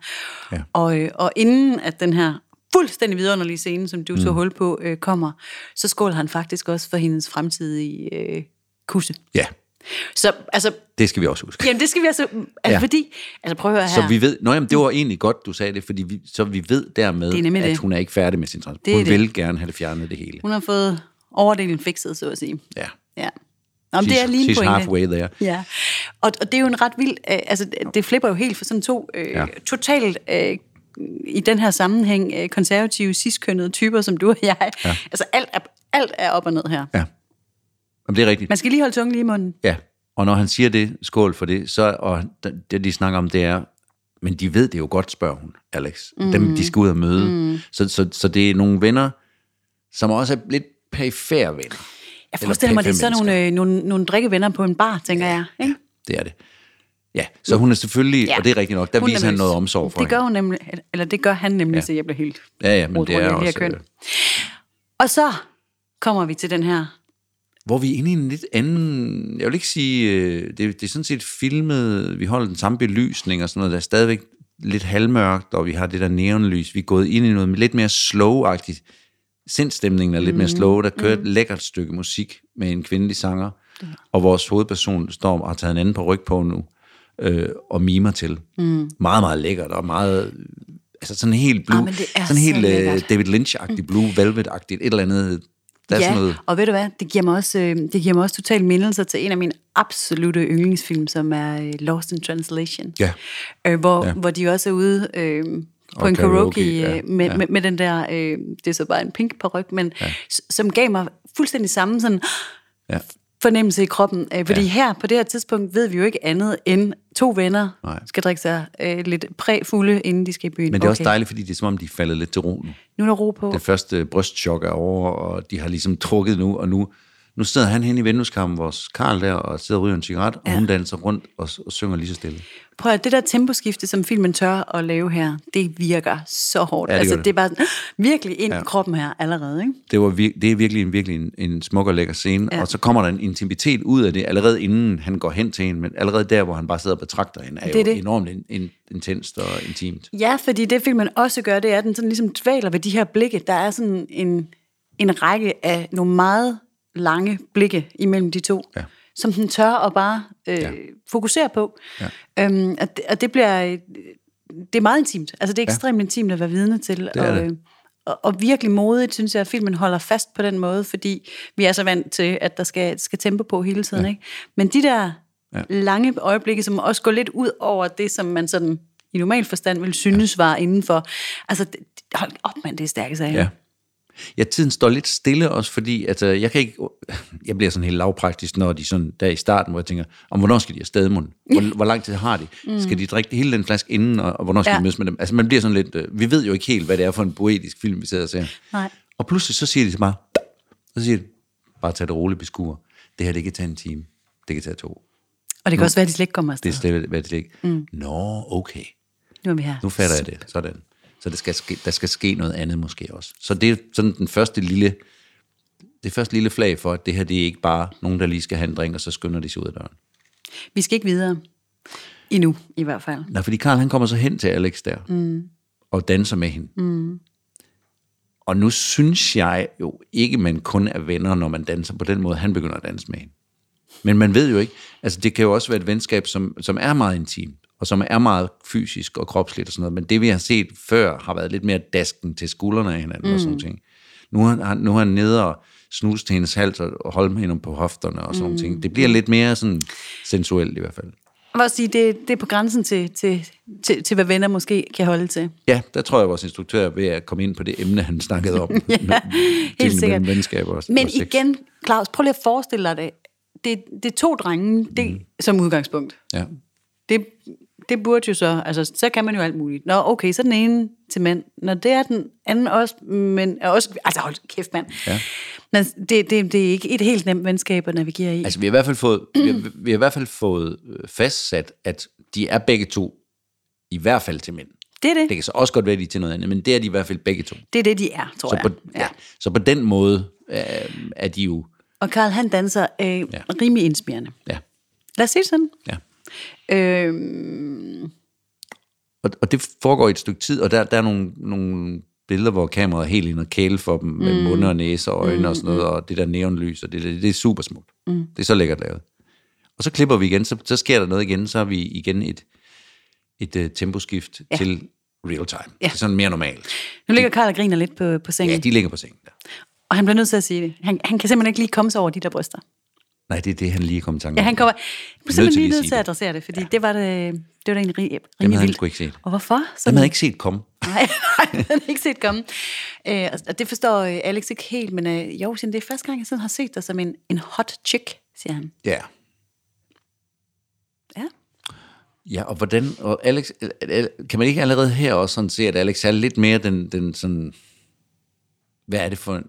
Ja. Og, øh, og inden at den her fuldstændig vidunderlige scene, som du mm. så hul på, øh, kommer, så skåler han faktisk også for hendes fremtidige øh, kusse. Ja, Så altså, det skal vi også huske. jamen det skal vi altså, altså Ja. fordi, altså prøv at høre her. Så vi ved, nå jamen, det var egentlig godt, du sagde det, fordi vi, så vi ved dermed, Det er at det. hun er ikke færdig med sin transport. Hun det. vil gerne have det fjernet det hele. Hun har fået overdelen fikset, så at sige. Ja. Ja. Nå, men det er lige en pointe. halfway there. Ja, og, og det er jo en ret vild, øh, altså det- flipper jo helt for sådan to øh, ja. totalt øh, i den her sammenhæng øh, konservative, ciskønnede typer, som du og jeg. Ja. Altså alt er, alt er op og ned her. Ja. Jamen, det er rigtigt. Man skal lige holde tungen lige i munden. Ja, og når han siger det, skål for det, så, og det de snakker om, det er, men de ved det jo godt, spørger hun, Alex. Mm. Dem, de skal ud og møde. Mm. Så, så, så det er nogle venner, som også er lidt perifære venner. Jeg forestiller mig, det er sådan nogle, øh, nogle, nogle drikkevenner på en bar, tænker jeg. Ikke? Det er det. Ja, så hun er selvfølgelig, ja. og det er rigtigt nok, der Hun er viser han noget omsorg for Det gør hun nemlig, eller det gør han nemlig, Ja. ja. så jeg bliver helt Ja, ja, men det er også... køn. øh, Og så kommer vi til den her hvor vi er inde i en lidt anden, jeg vil ikke sige, øh, det, det er sådan set filmet, vi holder den samme belysning og sådan noget, der er stadigvæk lidt halvmørkt, og vi har det der neonlys, vi er gået ind i noget lidt mere slow-agtigt, sindstemningen er lidt mere slow, der kører et lækkert stykke musik med en kvindelig sanger, og vores hovedperson står og har taget en anden på ryg på nu, øh, og mimer til. Mm. Meget, meget lækkert, og meget, altså sådan helt blue, Ah, sådan så helt øh, lækkert. David Lynch-agtigt, blue velvet-agtigt, et eller andet, der er ja, sådan noget, og ved du hvad, det giver mig også, øh, det giver mig også totalt mindelser til en af mine absolute yndlingsfilm, som er øh, Lost in Translation. Ja. Øh, hvor, Ja. hvor de også er ude øh, på Og en karaoke, karaoke, ja, med, ja. med, med den der, øh, det er så bare en pink paryk, men ja. som gav mig fuldstændig samme sådan, ja. Fornemmelse i kroppen. Øh, fordi Ja. her, på det her tidspunkt, ved vi jo ikke andet end to venner Nej. skal drikke sig øh, lidt præfulde, inden de skal i byen. Men det er også dejligt, fordi det er som om, de er faldet lidt til ro nu. Nu er der ro på. Det første brystchok er over, og de har ligesom trukket nu, og nu, nu sidder han hen i vindueskampen, vores Karl der, og sidder og ryger en cigaret, og hun danser rundt og, og synger lige så stille. Prøv at det der temposkifte, som filmen tør at lave her, det virker så hårdt. Ja, det altså, det. det er bare sådan, virkelig ind ja. i kroppen her allerede, ikke? Det, var vir- det er virkelig en, virkelig en, en smuk og lækker scene, ja. Ja. og så kommer der en intimitet ud af det, allerede inden han går hen til hende, men allerede der, hvor han bare sidder og betragter hende, er, Det er jo det. enormt in, in, intenst og intimt. Ja, fordi det filmen også gør, det er, at den sådan ligesom dvæler ved de her blikke. Der er sådan en, en række af nogle meget lange blikke imellem de to, Ja. som den tør at bare øh, Ja. fokusere på. Ja. Øhm, og, det, og det bliver... Det er meget intimt. Altså, det er ekstremt ja. intimt at være vidne til. Det og, det. øh, og, og virkelig modigt, synes jeg, at filmen holder fast på den måde, fordi vi er så vant til, at der skal, skal tempo på hele tiden. Ja. Ikke? Men de der Ja. lange øjeblikke, som også går lidt ud over det, som man sådan i normal forstand vil synes ja. var indenfor. Altså, hold op, mand, det er stærke sager. Ja. Ja, tiden står lidt stille også, fordi altså, jeg kan ikke, jeg bliver sådan helt lavpraktisk, når de sådan, der i starten, hvor jeg tænker, om hvornår skal de afsted, mund? Hvor, hvor lang tid har de? Mm. Skal de drikke hele den flaske inden, og, og hvornår skal ja. De mødes med dem? Altså man bliver sådan lidt, øh, vi ved jo ikke helt, hvad det er for en poetisk film, vi sidder og ser. Nej. Og pludselig så siger de til mig, så siger de, bare tag det roligt, beskuer. Det her, det kan tage en time. Det kan tage to. Og det kan også være, at de slet ikke kommer afsted. Det er slet, hvad det ikke. Mm. Nå, okay. Nu er vi her. Nu fatter jeg det. Sådan. Så der skal, ske, der skal ske noget andet måske også. Så det er sådan den første lille, det første lille flag for, at det her det er ikke bare nogen, der lige skal have en drink, og så skynder de sig ud af døren. Vi skal ikke videre. Endnu, i hvert fald. Nej, fordi Karl han kommer så hen til Alex der, mm. og danser med hende. Mm. Og nu synes jeg jo ikke, man kun er venner, når man danser på den måde, han begynder at danse med hende. Men man ved jo ikke, altså det kan jo også være et venskab, som, som er meget intimt, og som er meget fysisk og kropsligt og sådan noget, men det vi har set før, har været lidt mere dasken til skuldrene af hinanden mm. og sådan nogle ting. Nu er, han, nu er han nede og snuse til hendes hals og holde med hende på hofterne og sådan mm. ting. Det bliver lidt mere sådan sensuelt i hvert fald. Jeg vil også sige, det, det er på grænsen til, til, til, til, hvad venner måske kan holde til. Ja, der tror jeg, at vores instruktør er ved at komme ind på det emne, han snakkede om. ja, helt sikkert. Venskab og, Men og sex. igen, Claus, prøv lige at forestille dig det. Det, det er to drenge, det mm. som udgangspunkt. Ja. Det, det burde jo så, altså så kan man jo alt muligt. Nå, okay, så den ene til mænd. Når det er den anden også, men er også, altså hold kæft mand. Ja. Men det, det, det er ikke et helt nemt venskab at navigere i. Altså, vi har i hvert fald fået, vi har, vi har i hvert fald fået øh, fastsat, at de er begge to i hvert fald til mænd. det er det. Det kan så også godt være, de til noget andet, men det er de i hvert fald begge to. Det er det, de er, tror Så jeg. på, ja. så på den måde øh, er de jo... Og Karl, han danser øh, ja. rimelig inspirerende. Ja, Lad os sige sådan. ja. Øh, Og, og det foregår i et stykke tid, og der, der er nogle, nogle billeder, hvor kameraet er helt ind og kæle for dem, med mm. munde og næse og øjne mm. og sådan noget, og det der neonlys, og det, det, det er super smukt. Mm. Det er så lækkert lavet. Og så klipper vi igen, så, så sker der noget igen, så har vi igen et, et uh, temposkift ja. til real time. Ja. Det er sådan mere normalt. nu ligger Karl og griner lidt på, på sengen, Ja, ja, de ligger på sengen der. og han bliver nødt til at sige det. Han, han kan simpelthen ikke lige komme sig over de der bryster. Nej, det er det, han lige kom i tanke Ja, om. han kommer jeg bliver simpelthen lige nødt til at det. adressere det, fordi ja. det var det, det var da egentlig rimelig, Dem havde han vildt. sgu ikke set. Og hvorfor? Dem Sådan, havde ikke set komme. nej, nej, den havde ikke set komme. Øh, og det forstår øh, Alex ikke helt, men øh, jo, han, det er første gang, jeg sådan har set dig som en, en hot chick, siger han. Ja. Ja. Ja, og hvordan, og Alex, kan man ikke allerede her også sådan se, at Alex er lidt mere den, den sådan, hvad er det for en,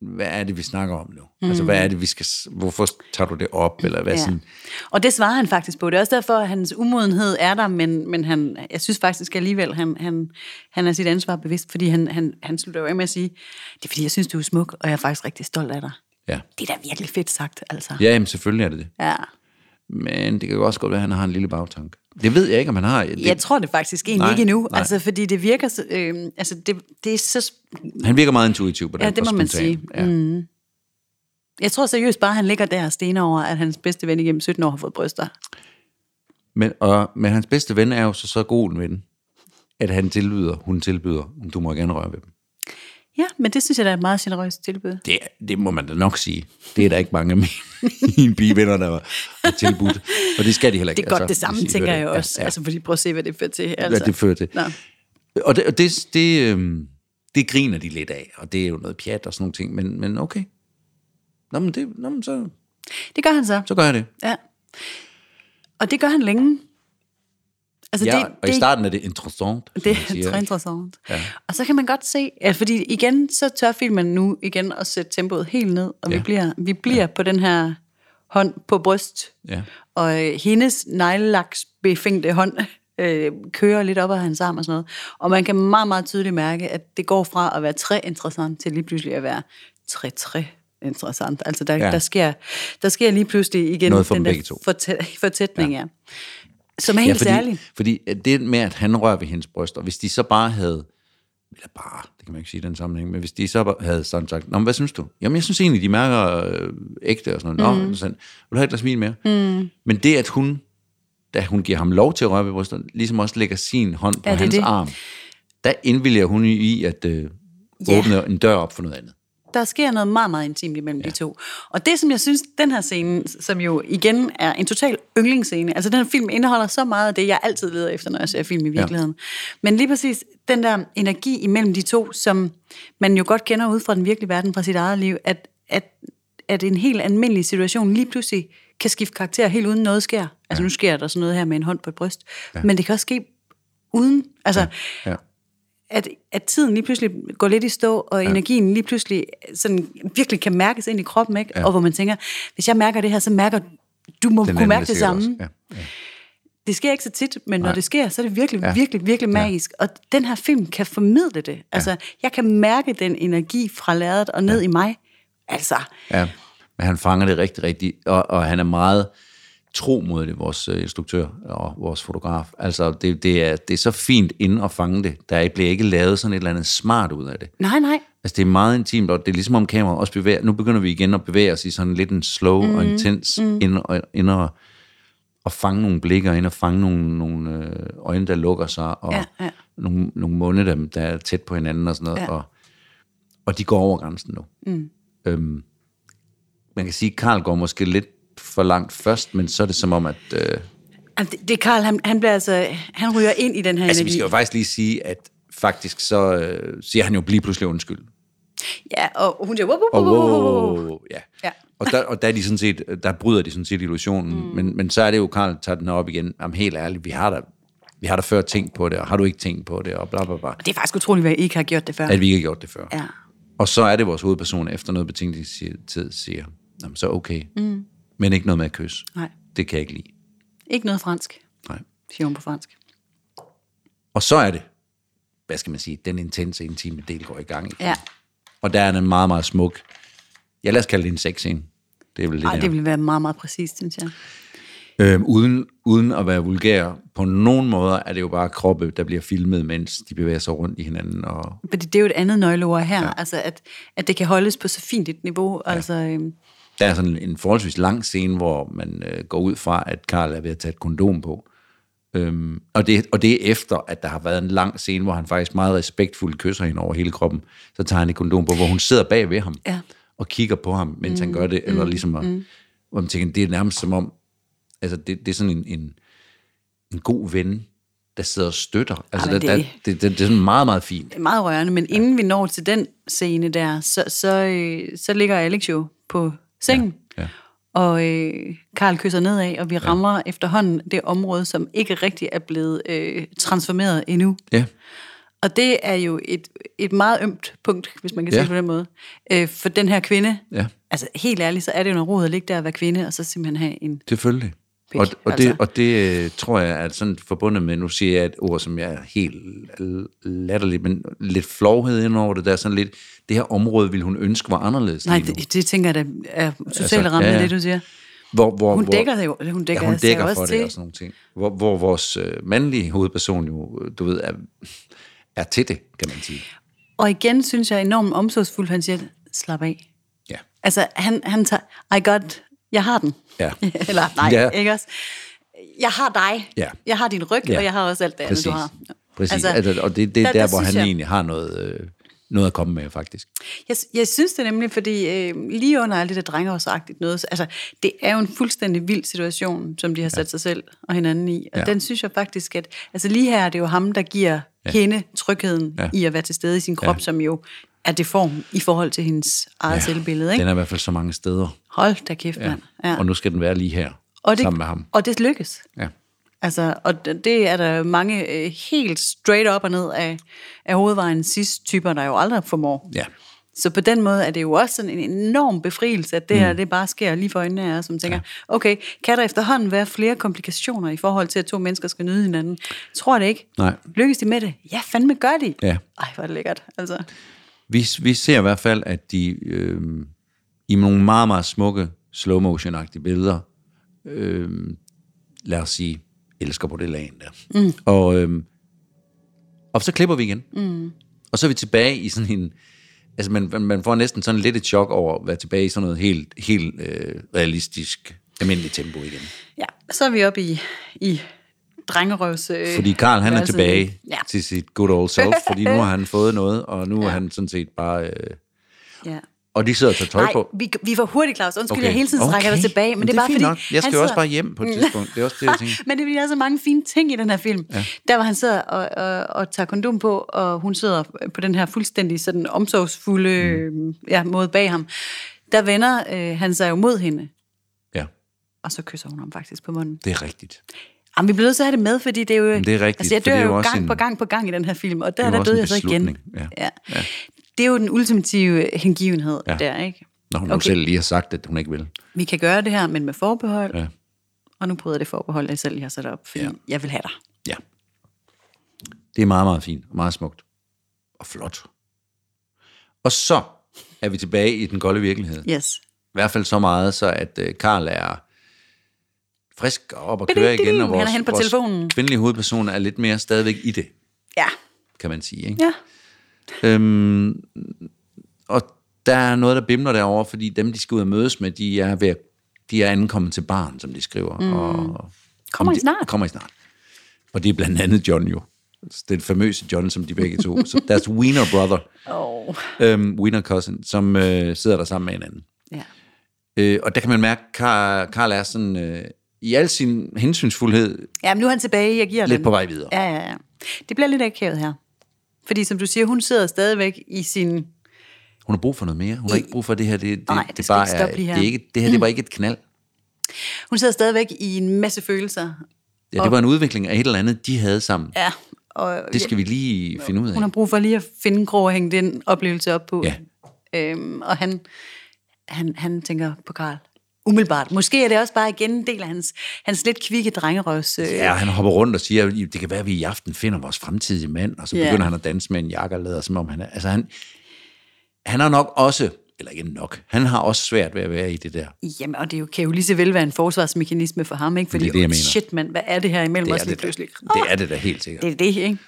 hvad er det, vi snakker om nu? Mm. Altså, hvad er det, vi skal, hvorfor tager du det op, eller hvad ja. sådan, Og det svarer han faktisk på. Det er også derfor, at hans umodenhed er der, men, men han, jeg synes faktisk alligevel, han, han, han er sit ansvar bevidst, fordi han, han, han slutter jo af med at sige, det er fordi, jeg synes, du er smuk, og jeg er faktisk rigtig stolt af dig. Ja. Det er da virkelig fedt sagt, altså. Ja, jamen, selvfølgelig er det det. Ja. Men det kan jo også godt være, at han har en lille bagtank. Det ved jeg ikke, om han har. Det, Jeg tror det faktisk egentlig Nej, ikke endnu, nej. altså, fordi det virker, øh, altså det, det er så, Han virker meget intuitiv på den. Ja, det må man sige. Mm. Ja. jeg tror seriøst bare, han ligger der og stener over, at hans bedste ven igennem 17 år har fået bryster. Men, og, men hans bedste ven er jo så, så god en ven, at han tilbyder, hun tilbyder, du må gerne røre ved dem. Ja, men det synes jeg da er et meget generøst tilbud. Det, det må man da nok sige. Det er der ikke mange af mine pigevenner, der var har tilbudt. Og det skal de heller ikke. Det er godt altså, det samme, I tænker jeg det. også. Ja, ja. Altså, fordi prøv at se, hvad det fører til. Altså. Hvad det fører til. Nå. Og det, og det, det, øhm, det griner de lidt af, og det er jo noget pjat og sådan nogle ting, men, men okay. Nå, men, det, nå, men så, Det gør han så. så gør jeg det. Ja. Og det gør han længe. Altså, Ja, det, og i starten er det interessant. Det er interessant. Ja. Og så kan man godt se, at fordi igen, så tør filmen nu igen at sætte tempoet helt ned, og ja. Vi bliver, vi bliver ja. på den her hånd på bryst, Ja. og øh, hendes neglelaks befængte hånd øh, kører lidt op ad hans arm og sådan noget. Og man kan meget, meget tydeligt mærke, at det går fra at være tre interessant til lige pludselig at være tre-tre interessant. Altså der, ja. Der, sker, der sker lige pludselig igen Noget for den der fortæ- fortætning, ja. ja. Som er Ja, helt fordi, særlig. fordi at det med, at han rører ved hendes bryst, og hvis de så bare havde, eller bare, det kan man ikke sige i den sammenhæng, men hvis de så bare havde sådan sagt, Nå, men hvad synes du? Jamen, jeg synes egentlig, de mærker øh, ægte og sådan noget. Nå, mm. sådan, vil du have et glas vin mere? Mm. Men det, at hun, da hun giver ham lov til at røre ved brystet, ligesom også lægger sin hånd på Ja, hans det. arm, der indvilger hun i at øh, Ja. åbne en dør op for noget andet. Der sker noget meget, meget intimt imellem ja. de to. Og det, som jeg synes, den her scene, som jo igen er en total yndlingsscene, altså den her film indeholder så meget af det, jeg altid leder efter, når jeg ser film i virkeligheden. Ja. Men lige præcis den der energi imellem de to, som man jo godt kender ud fra den virkelige verden, fra sit eget liv, at, at, at en helt almindelig situation lige pludselig kan skifte karakter helt uden noget sker. Altså ja. nu sker der sådan noget her med en hånd på et bryst, ja. men det kan også ske uden, altså... Ja. At, at tiden lige pludselig går lidt i stå, og ja. energien lige pludselig sådan virkelig kan mærkes ind i kroppen, ikke? Ja. Og hvor man tænker, hvis jeg mærker det her, så mærker du må Den kunne mærke det samme. Ja. Ja. Det sker ikke så tit, men når Nej. det sker, så er det virkelig, ja. Ja. virkelig, virkelig Ja. magisk. Og den her film kan formidle det. Altså, jeg kan mærke den energi fra lærredet og ned ja. i mig. Altså, Ja, men han fanger det rigtig, rigtig, og, og han er meget tro mod det, vores øh, instruktør og vores fotograf. Altså, det, det, er, det er så fint inde at fange det. Der bliver ikke lavet sådan et eller andet smart ud af det. nej, nej. Altså, det er meget intimt, og det er ligesom om kameraet også bevæger. Nu begynder vi igen at bevæge os i sådan lidt en slow mm, og intens mm. ind, og, ind og, og fange nogle blikker, ind og fange nogle, nogle øh, øjne, der lukker sig, og Ja, ja. Nogle, nogle munde, der, der er tæt på hinanden og sådan noget. Ja. Og, og de går over grænsen nu. Mm. Øhm, man kan sige, at Karl går måske lidt for langt først, men så er det som om, at... Øh, det, det er Karl, han, han, bliver altså, han ryger ind i den her altså, vi energi. skal jo faktisk lige sige, at faktisk så øh, siger han jo lige pludselig undskyld. Ja, og hun siger, wow, wow, wow, wow, wow, wow. ja. Ja. Og der, og der, er de sådan set, der bryder de sådan set illusionen. Mm. Men, men så er det jo, Karl tager den op igen. Jamen helt ærligt, vi har da, vi har da før tænkt på det, og har du ikke tænkt på det, og bla bla bla. Og det er faktisk utroligt, at I ikke har gjort det før. At vi ikke har gjort det før. Ja. Og så er det vores hovedperson, efter noget betænkningstid, siger, Jamen, så okay. Mm. Men ikke noget med at kysse. Nej. Det kan jeg ikke lide. Ikke noget fransk, Nej. siger hun på fransk. Og så er det, hvad skal man sige, den intense, intime del går i gang. Ja. Og der er en meget, meget smuk, ja lad os kalde det en sexscene. Det det, Ej, det ville være meget, meget præcist, synes jeg. Øhm, uden, uden at være vulgær. På nogen måder er det jo bare kroppe, der bliver filmet, mens de bevæger sig rundt i hinanden. Og, Fordi det er jo et andet nøgleord her, ja. altså at, at det kan holdes på så fint et niveau. Ja. Altså, øhm, der er sådan en forholdsvis lang scene, hvor man øh, går ud fra, at Karl er ved at tage et kondom på. Øhm, og, det, og det er efter, at der har været en lang scene, hvor han faktisk meget respektfuldt kysser hende over hele kroppen. Så tager han et kondom på, hvor hun sidder bag ved ham Ja. og kigger på ham, mens mm, han gør det. Eller ligesom, at, mm. hvor man tænker, det er nærmest som om, altså det, det er sådan en, en, en god ven, der sidder og støtter. Altså, Ej, men der, det- der, det, det, det er sådan meget, meget fint. det er meget rørende, men inden vi når til den scene der, så, så, øh, så ligger Alex jo på sengen, Ja. og øh, Karl kysser nedad, og vi rammer efterhånden det område, som ikke rigtig er blevet øh, transformeret endnu. Ja, Og det er jo et, et meget ømt punkt, hvis man kan Ja. sige det på den måde, øh, for den her kvinde. Ja. Altså helt ærligt, så er det jo noget råd at ligge der og være kvinde, og så simpelthen have en selvfølgelig. Og, og, det, altså. og det øh, tror jeg er sådan forbundet med, nu siger jeg et ord, som jeg er helt latterligt, men lidt flovhed ind over det, der er sådan lidt, det her område ville hun ønske var anderledes Nej, det, det tænker jeg, der er totalt Altså, ramt ja, ja, det, du siger. Hvor, hvor, Hun dækker jo, hun dækker, ja, hun dækker også for til. det og sådan nogle ting. Hvor, hvor vores øh, mandlige hovedperson jo, øh, du ved, er, er til det, kan man sige. Og igen synes jeg enormt omsorgsfuld, han siger, slap af. Ja. Altså, han, han tager, I got, jeg har den. Ja. Eller nej, Ja. ja. ikke også? Jeg har dig. Ja. Jeg har din ryg, Ja. ja. og jeg har også alt det andet, Præcis. du har. Præcis. Altså, altså, og det, det er der, der, der, hvor han jeg- egentlig har noget, øh, noget at komme med, faktisk. Jeg, jeg synes det nemlig, fordi øh, lige under alt det der drengeårsagtigt noget, så- altså, det er jo en fuldstændig vild situation, som de har sat ja. sig selv og hinanden i. Og Ja. ja. den synes jeg faktisk, at altså lige her er det jo ham, der giver ja. hende trygheden Ja. ja. i at være til stede i sin krop, ja. som jo er deform i forhold til hendes eget ja. selvbillede. Ikke? Den er i hvert fald så mange steder. Hold da kæft, Ja. mand. Ja. Og nu skal den være lige her, og det, sammen med ham. Og det lykkes. Ja. Altså, og det er der mange øh, helt straight op og ned af, af hovedvejen sidst typer, der jo aldrig formår. ja. Så på den måde er det jo også sådan en enorm befrielse, at det her det bare sker lige for øjnene af jer, som tænker, ja. okay, kan der efterhånden være flere komplikationer i forhold til, at to mennesker skal nyde hinanden? Tror det ikke. Nej. Lykkes de med det? Ja, fandme gør de. Ja. Ej, hvor er det lækkert. Altså. Vi, vi ser i hvert fald, at de øh, i nogle meget, meget smukke slow motion-agtige billeder, øh, lad os sige, elsker på det lagen der. Mm. Og, øh, og så klipper vi igen. Mm. Og så er vi tilbage i sådan en, altså man, man- man får næsten sådan lidt et chok over at være tilbage i sådan noget helt, helt øh, realistisk, almindeligt tempo igen. Ja, så er vi oppe i, i drengerøvs... Øh, Fordi Karl han er tilbage Ja. til sit good old self, fordi nu har han fået noget, og nu ja. er han sådan set bare... Øh, ja. og de sidder og tager tøj Nej, på. vi, vi var hurtigt, Claus. Undskyld, okay. jeg hele tiden strækker dig tilbage. Men, Men det er bare fordi... Nok. Jeg skal jo også sidder- bare hjem på et tidspunkt. Det er også det, jeg tænker. Men det er så mange fine ting i den her film. Ja. Der hvor han sidder og, og, og tager kondom på, og hun sidder på den her fuldstændig sådan omsorgsfulde mm. ja, måde bag ham. Der vender øh, han sig jo mod hende, Ja, og så kysser hun ham faktisk på munden. det er rigtigt. Jamen, vi bliver nødt til at have det med, fordi det er jo... Men det er rigtigt, Altså, jeg dør jo gang en- på gang på gang i den her film, og er der, der døde jeg så igen. ja. Ja. ja. Det er jo den ultimative hengivenhed Ja. der, ikke? Når hun Okay. selv lige har sagt, at hun ikke vil. Vi kan gøre det her, men med forbehold. Ja. Og nu bryder det forbehold, jeg selv har sat op, fordi Ja. jeg vil have dig. Ja. Det er meget, meget fint og meget smukt. Og flot. Og så er vi tilbage i den kolde virkelighed. I Yes. hvert fald så meget, så at øh, Karl er frisk op og køre igen, og Han er vores, på vores telefonen. kvindelige hovedperson er lidt mere stadigvæk i det, Ja. kan man sige. Ikke? Ja. Øhm, og der er noget, der bimler derovre, fordi dem, de skal ud og mødes med, de er, ved at, de er ankommet til barn, som de skriver. Mm. Og, Kommer om I de- snart? Kommer i snart. Og det er blandt andet John jo. Den famøse John, som de begge to. Så deres Wiener brother, Oh. øhm, Wiener cousin, som øh, sidder der sammen med hinanden. Ja. Øh, og der kan man mærke, at Karl, Karl er sådan, øh, i al sin hensynsfuldhed ja, men nu er han tilbage, jeg giver lidt den. på vej videre. Ja, ja, ja. Det bliver lidt akavet her. Fordi som du siger, hun sidder stadigvæk i sin... Hun har brug for noget mere. Hun har ikke brug for det her. Det, det, Nej, det det, skal bare er, det, er ikke, det her det var ikke et knald. Hun sidder stadigvæk i en masse følelser. Ja, det var en udvikling af et eller andet, de havde sammen. Ja. Og Det skal vi lige finde ud af. Hun har brug for lige at finde en krog og hænge den oplevelse op på. Ja. Øhm, og han, han, han tænker på Karl. Umiddelbart. Måske er det også bare igen en del af hans, hans lidt kvikke drengerøvs... Øh, Ja, han hopper rundt og siger, det kan være, at vi i aften finder vores fremtidige mand, og så Ja. begynder han at danse med en jakke og lader, som om han er... Altså, han, han har nok også, eller ikke nok, han har også svært ved at være i det der. Jamen, og det jo, kan jo lige så vel være en forsvarsmekanisme for ham, ikke? Fordi, Det er det, jeg mener. shit, mand, hvad er det her imellem Det os lige det, pludselig? det er det da helt sikkert. Det er det, ikke?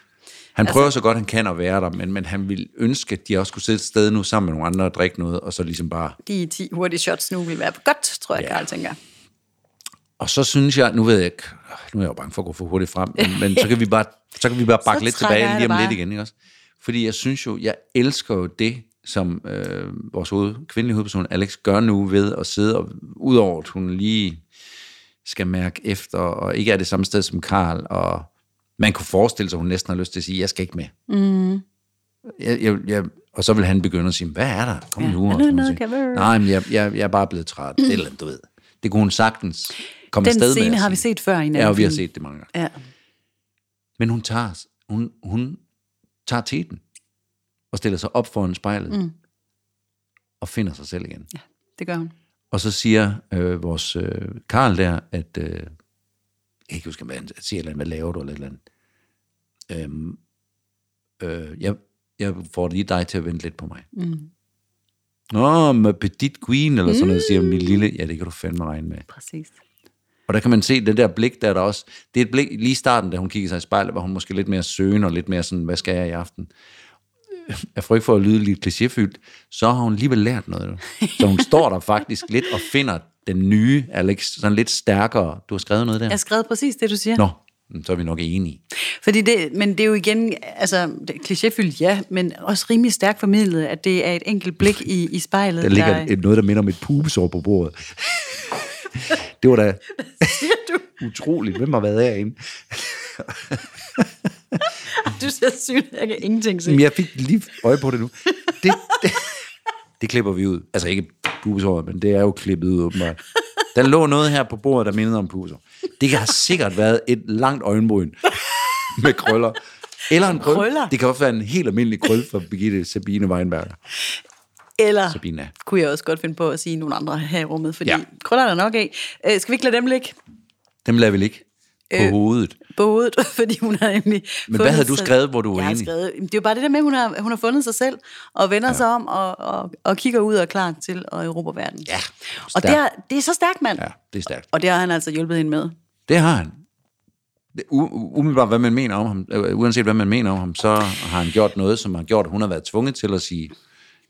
Han prøver så godt, han kan at være der, men, men han vil ønske, at de også kunne sidde et sted nu sammen med nogle andre og drikke noget, og så ligesom bare... De 10 hurtige shots nu vil være godt, tror jeg, Ja. Karl tænker. Og så synes jeg, nu ved jeg ikke, nu er jeg jo bange for at gå for hurtigt frem, men, men så kan vi bare, så kan vi bare bakke lidt tilbage lige om det lidt bare. igen, ikke også? Fordi jeg synes jo, jeg elsker jo det, som øh, vores hoved, kvindelige hovedperson Alex gør nu ved at sidde, og udover at hun lige skal mærke efter, og ikke er det samme sted som Karl, og man kunne forestille sig, at hun næsten har lyst til at sige, jeg skal ikke med. Mm. Jeg, jeg, jeg, og så vil han begynde at sige, hvad er der? Kom Ja, nu. er noget, ting. kan? Nej, men jeg, jeg, jeg er bare blevet træt. Et eller andet, du ved. Det kunne hun sagtens komme Den afsted med scene at har vi set før i en Ja, og vi har set det mange gange. Ja. Men hun tager, hun, hun tager teten og stiller sig op foran spejlet mm. og finder sig selv igen. ja, det gør hun. Og så siger øh, vores øh, Karl der, at øh, kan ikke huske, hvad han siger, eller hvad laver du, eller et eller andet. Øhm, øh, jeg, jeg får lige dig til at vente lidt på mig. Mm. Nå, med Petit Queen, eller sådan noget, siger min lille. Ja, det kan du fandme regne med. Præcis. Og der kan man se det der blik, der er der også. Det er et blik, lige i starten, da hun kigger sig i spejlet, var hun måske lidt mere søgende, og lidt mere sådan, hvad skal jeg i aften? Jeg får ikke for at lyde lidt klichéfyldt, så har hun alligevel lært noget. Så hun står der faktisk lidt og finder den nye Alex, sådan lidt stærkere. Du har skrevet noget der? Jeg har skrevet præcis det, du siger. Nå, så er vi nok enige. Fordi det, men det er jo igen, altså klichéfyldt, ja, men også rimelig stærkt formidlet, at det er et enkelt blik i, i spejlet. Der ligger et, noget, der minder om et pubesår på bordet. det var da utroligt. Hvem har været herinde? Du ser sygt, jeg kan ingenting se. Men jeg fik lige øje på det nu. Det, det, det klipper vi ud. Altså ikke pubesår, men det er jo klippet ud åbenbart. Der lå noget her på bordet, der mindede om pubesår. Det kan have sikkert været et langt øjenbryn med krøller. Eller en krøl. Krøller? Det kan også være en helt almindelig krøl for Birgitte Sabine Weinberger. Eller Sabina. kunne jeg også godt finde på at sige nogle andre her i rummet, fordi ja. krøller er der nok af. Øh, skal vi ikke lade dem ligge Dem lader vi ligge på Øh, hovedet. på hovedet, fordi hun har nemlig Men hvad havde du skrevet, hvor du var enig? skrevet, det er jo bare det der med, at hun har, hun har fundet sig selv, og vender ja. sig om, og, og, og kigger ud og er klar til at erobre verden. Ja, og det er, det er så stærkt, mand. Ja, det er stærkt. Og det har han altså hjulpet hende med. Det har han. U- Umiddelbart, hvad man mener om ham, øh, uanset hvad man mener om ham, så har han gjort noget, som har gjort, at hun har været tvunget til at sige,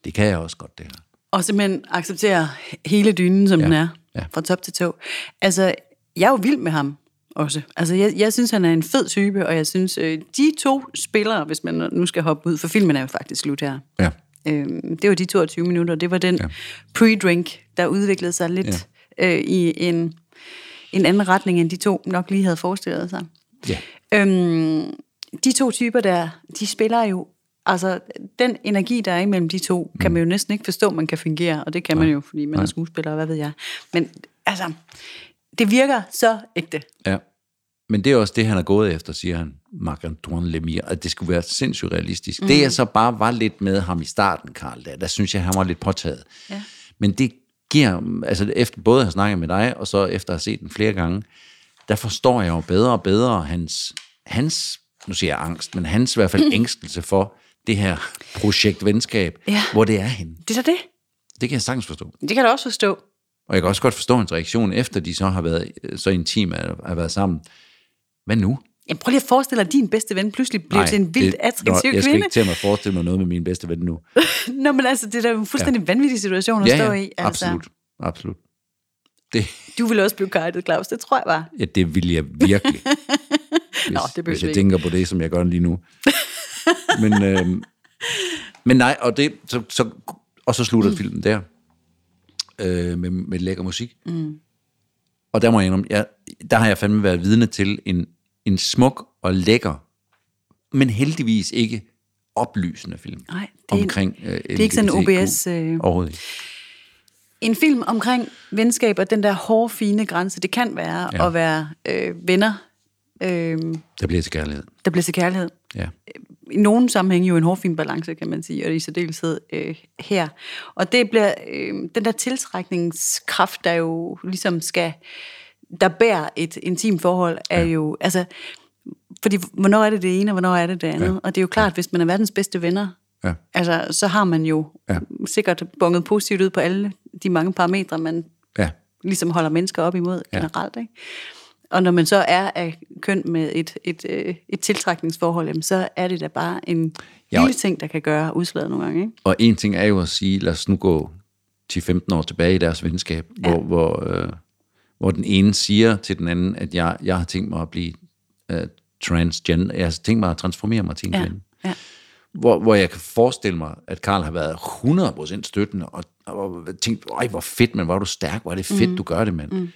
det kan jeg også godt, det her. Og simpelthen acceptere hele dynen, som ja. den er, ja. fra top til tå. Altså, jeg er jo vild med ham også. Altså, jeg, jeg synes, han er en fed type, og jeg synes, øh, de to spillere, hvis man nu skal hoppe ud, for filmen er jo faktisk slut her. Ja. Øhm, det var de 22 minutter. Det var den ja. pre-drink, der udviklede sig lidt ja. øh, i en, en anden retning, end de to nok lige havde forestillet sig. Ja. Øhm, de to typer der, de spiller jo, altså den energi, der er imellem de to, mm. kan man jo næsten ikke forstå, man kan fungere, og det kan man jo, fordi man er skuespiller, og hvad ved jeg. Men altså, det virker så ægte. Ja. Men det er også det, han er gået efter, siger han, Marc-Antoine Lemire, at det skulle være sindssygt realistisk. Mm. Det, jeg så bare var lidt med ham i starten, Karl, der, der synes jeg, han var lidt påtaget. Ja. Men det giver, altså efter både at have snakket med dig, og så efter at have set den flere gange, der forstår jeg jo bedre og bedre hans, hans nu siger jeg angst, men hans i hvert fald ængstelse for det her projekt venskab, Ja. hvor det er henne. Det er så det. Det kan jeg sagtens forstå. Det kan du også forstå. Og jeg kan også godt forstå hans reaktion, efter de så har været øh, så intime og har været sammen. Hvad nu? Jamen, prøv lige at forestille dig, at din bedste ven pludselig bliver til en vildt det- attraktiv Nå, Jeg skal kvinde. ikke til mig at forestille mig noget med min bedste ven nu. Nå, men altså, det er da en fuldstændig ja. vanvittig situation at Ja, stå ja, i. Altså. absolut. Absolut. Det, Du vil også blive kajtet, Claus. Det tror jeg bare. ja, det vil jeg virkelig. Hvis, Nå, det hvis vi jeg ikke. tænker på det, som jeg gør lige nu. men, øhm, men nej, og, det, så, så, og så slutter mm. filmen der. Øh, med, med lækker musik. Mm. Og der må jeg indrømme, jeg, der har jeg fandme været vidne til en, en smuk og lækker, men heldigvis ikke oplysende film. Nej, det er- omkring, øh, det er ikke sådan en. OBS, øh, Overhovedet ikke. En film omkring venskab og den der hårde, fine grænse, det kan være Ja. ja. at være øh, venner, øh, Der bliver til kærlighed. der bliver til kærlighed. Ja. I nogen sammenhæng jo en hårfin balance, kan man sige, og i særdeleshed øh, her. Og det bliver øh, den der tiltrækningskraft, der jo ligesom skal, der bærer et intimt forhold, er ja. jo, altså, fordi hvornår er det det ene, og hvornår er det det andet? Ja. Og det er jo klart, ja. hvis man er verdens bedste venner, Ja. altså, så har man jo Ja. sikkert bonget positivt ud på alle de mange parametre, man Ja. ligesom holder mennesker op imod Ja. generelt. Ikke? Og når man så er af køn med et, et, øh, et tiltrækningsforhold, jamen, så er det da bare en Ja, lille ting, der kan gøre udslaget nogle gange. Ikke? Og en ting er jo at sige, lad os nu gå 10-15 år tilbage i deres venskab, ja. hvor, hvor, øh, hvor den ene siger til den anden, at jeg, jeg har tænkt mig at blive øh, transgender, jeg har tænkt mig at transformere mig til en Ja. kvinde. Ja. Hvor, hvor jeg kan forestille mig, at Karl har været 100% støttende, og, og tænkt, ej, hvor fedt, men hvor er du stærk, hvor er det fedt, mm. du gør det, mand. Mm.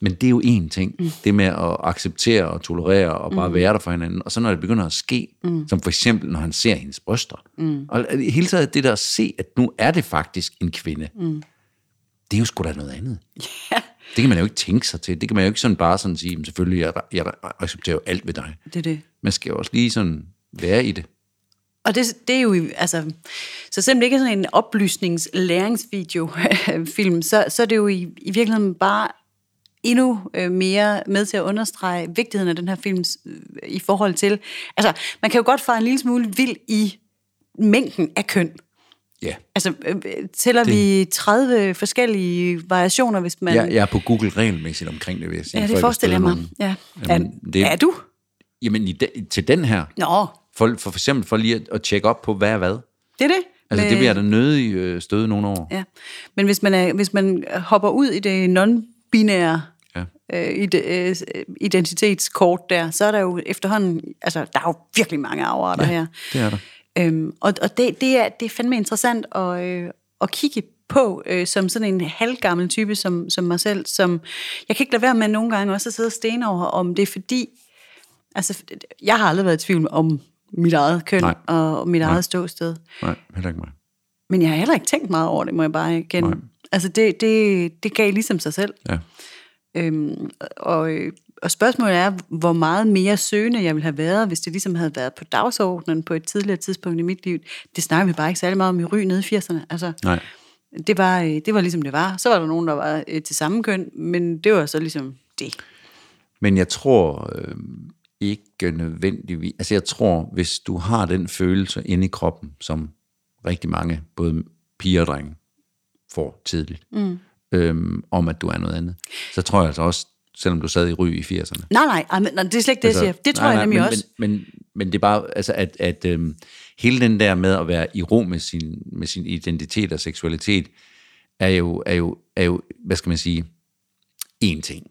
Men det er jo én ting, mm. det med at acceptere og tolerere og bare mm. være der for hinanden. Og så når det begynder at ske, mm. som for eksempel når han ser hendes bryster, mm. og hele tiden det der at se, at nu er det faktisk en kvinde, mm. det er jo sgu da noget andet. Ja, Det kan man jo ikke tænke sig til. Det kan man jo ikke sådan bare sådan sige, "Men selvfølgelig, jeg, jeg accepterer jo alt ved dig. det er det. Man skal jo også lige sådan være i det. Og det, det er jo, altså, så selvom det ikke er sådan en oplysnings-læringsvideo-film, så, så er det jo i, i virkeligheden bare endnu øh, mere med til at understrege vigtigheden af den her film øh, i forhold til... Altså, man kan jo godt fare en lille smule vild i mængden af køn. Ja. Altså, øh, tæller Det- vi 30 forskellige variationer, hvis man... Jeg, jeg er på Google regelmæssigt omkring det, vil jeg sige. ja det forestiller jeg mig. nogen. Ja. Jamen, er, det- er du? Jamen, i de, til den her, Nå, for, for, for eksempel for lige at, at tjekke op på, hvad er hvad. det er det. Altså, det jeg da nødig støde nogen over. Ja, men hvis man, er, hvis man hopper ud i det non-binære Ja. øh, i det, øh, identitetskort der, så er der jo efterhånden, altså der er jo virkelig mange afarter her. det er der. Øhm, og og det, det, er, det er fandme interessant at, øh, at kigge på, øh, som sådan en halvgammel type som, som mig selv, som jeg kan ikke lade være med nogle gange også at sidde og stene over, om det er fordi, altså jeg har aldrig været i tvivl om mit eget køn Nej. og mit eget ståsted. Nej, heller ikke mig. Men jeg har heller ikke tænkt meget over det, må jeg bare erkende. Nej. Altså, det, det, det gav ligesom sig selv. Ja. Øhm, og, og spørgsmålet er, hvor meget mere søgende jeg ville have været, hvis det ligesom havde været på dagsordenen på et tidligere tidspunkt i mit liv. Det snakker vi bare ikke særlig meget om i ry nede i 80'erne. Altså, Nej. det var, øh, det var ligesom det var. Så var der nogen, der var øh, til samme køn, men det var så ligesom det. Men jeg tror øh, ikke nødvendigvis... Altså jeg tror, hvis du har den følelse inde i kroppen, som rigtig mange, både piger og drenge, får tidligt, mm. Øhm, om at du er noget andet, så tror jeg altså også, selvom du sad i ry i 80'erne. Nej, nej, ej, men, nej det er slet ikke det, jeg siger. Det tror nej, jeg nej, nemlig men, også. Men, men, men det er bare, altså, at, at øhm, hele den der med at være i ro med sin, med sin identitet og seksualitet, er jo, er, jo, er jo, hvad skal man sige, én ting.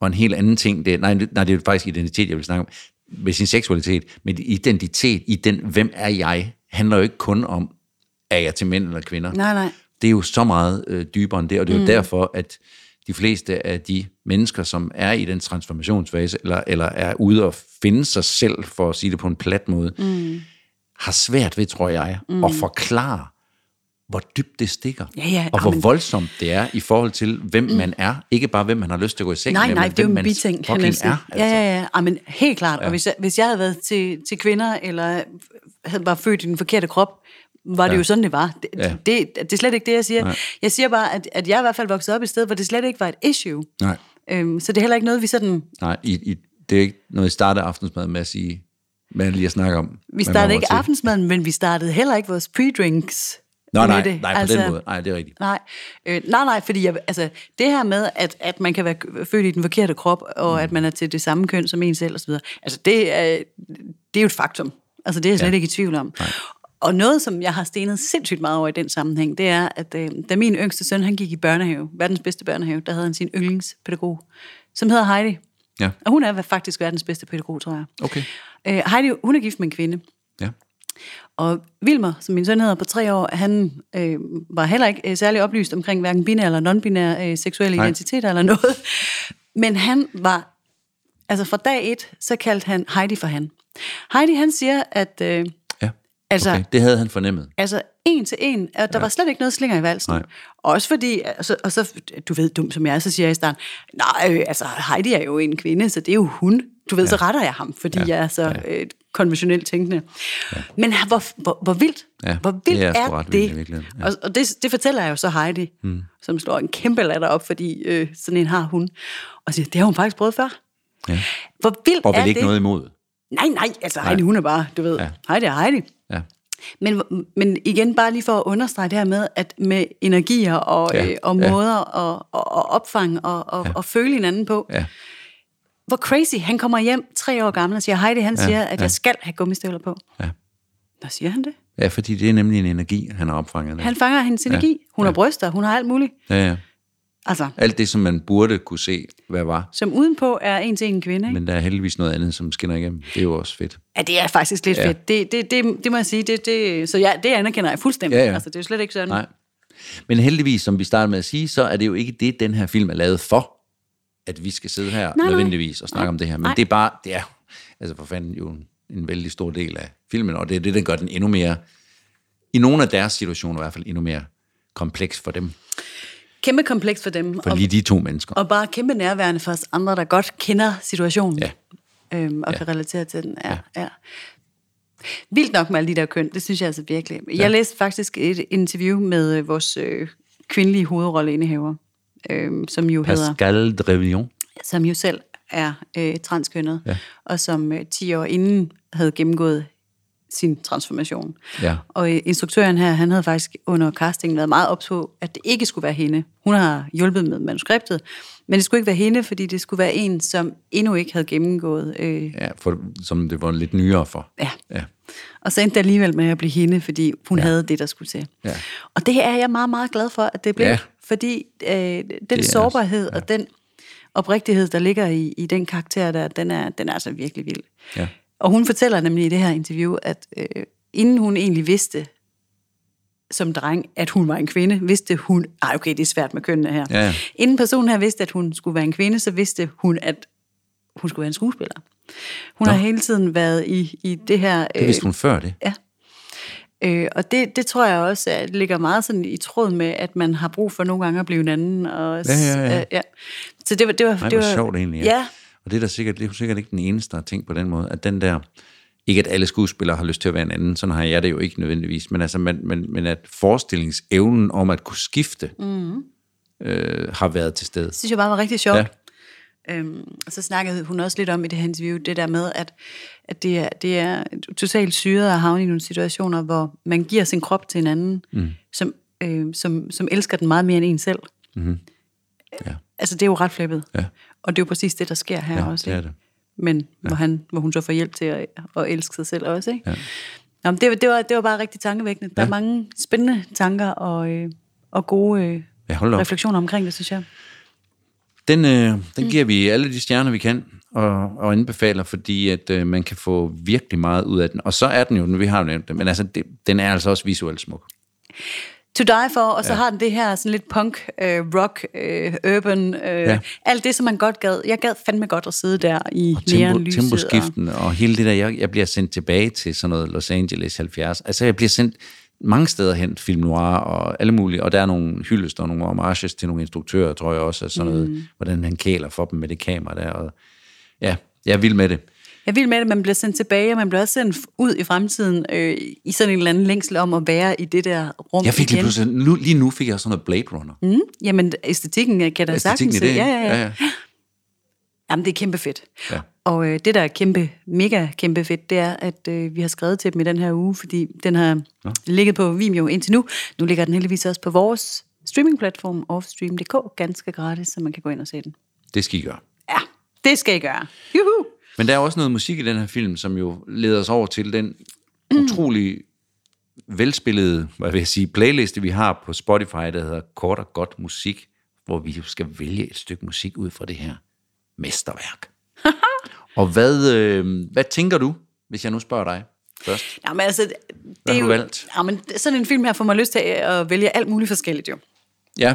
Og en helt anden ting, det er, nej, det- nej, det er jo faktisk identitet, jeg vil snakke om, med sin seksualitet, men identitet i den, hvem er jeg, handler jo ikke kun om, er jeg til mænd eller kvinder. Nej, nej. Det er jo så meget øh, dybere end det, og det er jo mm. derfor, at de fleste af de mennesker, som er i den transformationsfase, eller, eller er ude og finde sig selv, for at sige det på en plat måde, mm. har svært ved, tror jeg, mm. at forklare, hvor dybt det stikker, Ja, ja, og hvor amen. voldsomt det er i forhold til, hvem mm. man er. Ikke bare, hvem man har lyst til at gå i seng Nej, med, nej, men det hvem man biting, fucking sige. er. altså. Ja, ja, ja. Ej, men helt klart. Ja. Og hvis jeg, hvis jeg havde været til, til kvinder, eller havde var født i den forkerte krop, var det Ja. jo sådan, det var. Det, Ja. det, det er slet ikke det, jeg siger. Nej. Jeg siger bare, at, at jeg i hvert fald vokset op et sted, hvor det slet ikke var et issue. Nej, Øhm, så det er heller ikke noget, vi sådan... nej i, i, det er ikke noget, I starter aftensmad med at sige, hvad lige at snakke om. Vi startede ikke aftensmaden, men vi startede heller ikke vores pre-drinks. Nå, nej, det. nej, på altså, den måde. Nej, det er rigtigt. Nej, øh, nej, nej, fordi jeg, altså, det her med, at, at man kan være født i den forkerte krop, og at man er til det samme køn som en selv osv., altså det er, det er jo et faktum. Altså det er jeg slet ja. ikke i tvivl om. Nej. Og noget, som jeg har stenet sindssygt meget over i den sammenhæng, det er, at øh, da min yngste søn, han gik i børnehave, verdens bedste børnehave, der havde han sin yndlingspædagog, som hedder Heidi. Ja. Og hun er faktisk verdens bedste pædagog, tror jeg. Okay. Øh, Heidi, hun er gift med en kvinde. Ja. Og Vilmer, som min søn hedder på tre år, han øh, var heller ikke øh, særlig oplyst omkring hverken binær eller non-binær øh, seksuelle Nej. identiteter eller noget. Men han var, altså fra dag et, så kaldte han Heidi for han. Heidi, han siger, at øh. Altså- okay. Det havde han fornemmet. altså en til en, at der ja. var slet ikke noget slinger i valsen. Nej. Også fordi, altså, og så, du ved, dum som jeg er, så siger jeg i starten, nej, øh, altså Heidi er jo en kvinde, så det er jo hun. Du ved, ja. så retter jeg ham, fordi ja. jeg er så ja. øh, konventionelt tænkende. Ja. Men hvor, hvor, hvor vildt, Ja, hvor vildt det er er, ret det? vildt ja. Og, og det, det fortæller jeg jo så Heidi, hmm. som slår en kæmpe latter op, fordi øh, sådan en har hun. Og siger, det har hun faktisk prøvet før. Ja. Hvor vildt Og er vel ikke det? noget imod. Nej, nej, altså Heidi, hun er bare, du ved, Ja. ja. Heidi er Heidi. Ja. Men, men igen, bare lige for at understrege det her med, at med energier og, Ja, ja, øh, og ja. måder og, og, og opfange og, og, ja. og føle hinanden på. Ja. Hvor crazy, han kommer hjem tre år gammel og siger, Heidi, han Ja, siger, at ja. jeg skal have gummistøvler på. Ja. Hvad siger han det? ja, fordi det er nemlig en energi, han har opfanget. der. Han fanger hendes energi. Hun ja. har bryster, hun har alt muligt. Ja, ja. Altså, Alt det, som man burde kunne se, hvad var. som udenpå er en til en kvinde. Ikke? Men der er heldigvis noget andet, som skinner igennem. Det er jo også fedt. Ja, det er faktisk lidt Ja. fedt. Det, det, det, det må jeg sige. Det, det, så ja, det anerkender jeg fuldstændig. Ja, ja. Altså, det er jo slet ikke sådan. Nej. Men heldigvis, som vi startede med at sige, så er det jo ikke det, den her film er lavet for, at vi skal sidde her nej. nødvendigvis og snakke om det her. Men Nej. det er bare, det er altså for fanden jo en, en vældig stor del af filmen, og det er det, der gør den endnu mere, i nogle af deres situationer i hvert fald, endnu mere kompleks for dem. Kæmpe kompleks for dem. For og, lige de to mennesker. og bare kæmpe nærværende for os andre, der godt kender situationen. Ja. Øhm, og Ja. ja. kan relatere til den. Ja, ja. ja. Vildt nok med alle de der køn, det synes jeg altså virkelig. Jeg læste faktisk et interview med øh, vores øh, kvindelige hovedrolleindehaver, øh, som jo hedder Pascal Drevillon. som jo selv er øh, transkønnet, ja. og som øh, 10 år inden havde gennemgået sin transformation. Ja. Og øh, instruktøren her, han havde faktisk under castingen været meget ops på, at det ikke skulle være hende. Hun har hjulpet med manuskriptet, men det skulle ikke være hende, fordi det skulle være en, som endnu ikke havde gennemgået. Øh, Ja, for, som det var lidt nyere for. ja. Ja. Og så endte det alligevel med at blive hende, fordi hun ja. havde det, der skulle til. Ja. Og det er jeg meget, meget glad for, at det blev. Ja. Fordi øh, den er- sårbarhed og den oprigtighed, der ligger i, i den karakter der, den er, den er altså virkelig vild. Ja. Og hun fortæller nemlig i det her interview, at øh, inden hun egentlig vidste som dreng, at hun var en kvinde, vidste hun... Ej, okay, det er svært med kønnene her. Ja, ja. Inden personen her vidste, at hun skulle være en kvinde, så vidste hun, at hun skulle være en skuespiller. Hun Nå. har hele tiden været i, i det her... Det vidste hun før det. Ja. Øh, og det, det tror jeg også at ligger meget sådan i tråd med, at man har brug for nogle gange at blive en anden. Og, Ja, ja, ja. Øh, ja. Så det var, det var, Nej, det hvor var sjovt egentlig. Ja. Og det er da sikkert, det er sikkert ikke den eneste, der har tænkt på den måde, at den der, ikke at alle skuespillere har lyst til at være en anden, sådan har jeg det jo ikke nødvendigvis, men, altså, men, men, men at forestillingsevnen om at kunne skifte, mm. øh, har været til stede. Det synes jeg bare var rigtig sjovt. Ja. Ja. Øhm, og så snakkede hun også lidt om i det her interview, det der med, at, at det, er, det er totalt syret at havne i nogle situationer, hvor man giver sin krop til en anden, mm. som, øh, som, som elsker den meget mere end en selv. Mm-hmm. Ja. Altså, det er jo ret flippet. Ja. Og det er jo præcis det, der sker her Ja, også. det er ikke? det. Men ja. hvor, han, hvor hun så får hjælp til at, at elske sig selv også. Ikke? Ja. Nå, men det, var- det, var, det var bare rigtig tankevækkende. Der Ja. er mange spændende tanker og, øh, og gode øh, Ja, refleksioner omkring det, synes jeg. Den, øh, den giver vi alle de stjerner, vi kan, og, og anbefaler, fordi at øh, man kan få virkelig meget ud af den. Og så er den jo, vi har jo nævnt det, men altså, det, den er altså også visuelt smuk. To Die For, og så ja. har den det her sådan lidt punk, øh, rock, øh, urban, øh, Ja. alt det, som man godt gad. Jeg gad fandme godt at sidde der i Tempo, neonlyset. temposkiften og hele det der, jeg, jeg bliver sendt tilbage til sådan noget Los Angeles 70. Altså, jeg bliver sendt mange steder hen, film noir og alle mulige, og der er nogle hyldester og nogle homages til nogle instruktører, tror jeg også, og sådan noget, mm. hvordan han kæler for dem med det kamera der, og ja, jeg er vild med det. Jeg vil med, at man bliver sendt tilbage, og man bliver også sendt ud i fremtiden øh, i sådan en eller anden længsel om at være i det der rum Jeg fik lige igen. pludselig, nu, lige nu fik jeg sådan noget Blade Runner. Mm, jamen, æstetikken kan jeg da Æstetikken sagtens det, Ja, ja, ja. ja, ja. Jamen, det er kæmpe fedt. Ja. Og øh, det, der er kæmpe, mega kæmpe fedt, det er, at øh, vi har skrevet til dem i den her uge, fordi den har Nå. ligget på Vimeo indtil nu. Nu ligger den heldigvis også på vores streamingplatform, offstream.dk, ganske gratis, så man kan gå ind og se den. Det skal I gøre. Ja, det skal I gøre. Juhu! Men der er også noget musik i den her film, som jo leder os over til den utrolig velspillede, hvad vil jeg sige, playliste, vi har på Spotify, der hedder Kort og Godt Musik, hvor vi skal vælge et stykke musik ud fra det her mesterværk. og hvad, øh, hvad tænker du, hvis jeg nu spørger dig først? Jamen, altså, det, Hvad er jo, valgt? Jamen, sådan en film her får mig lyst til at vælge alt muligt forskelligt, jo. Ja,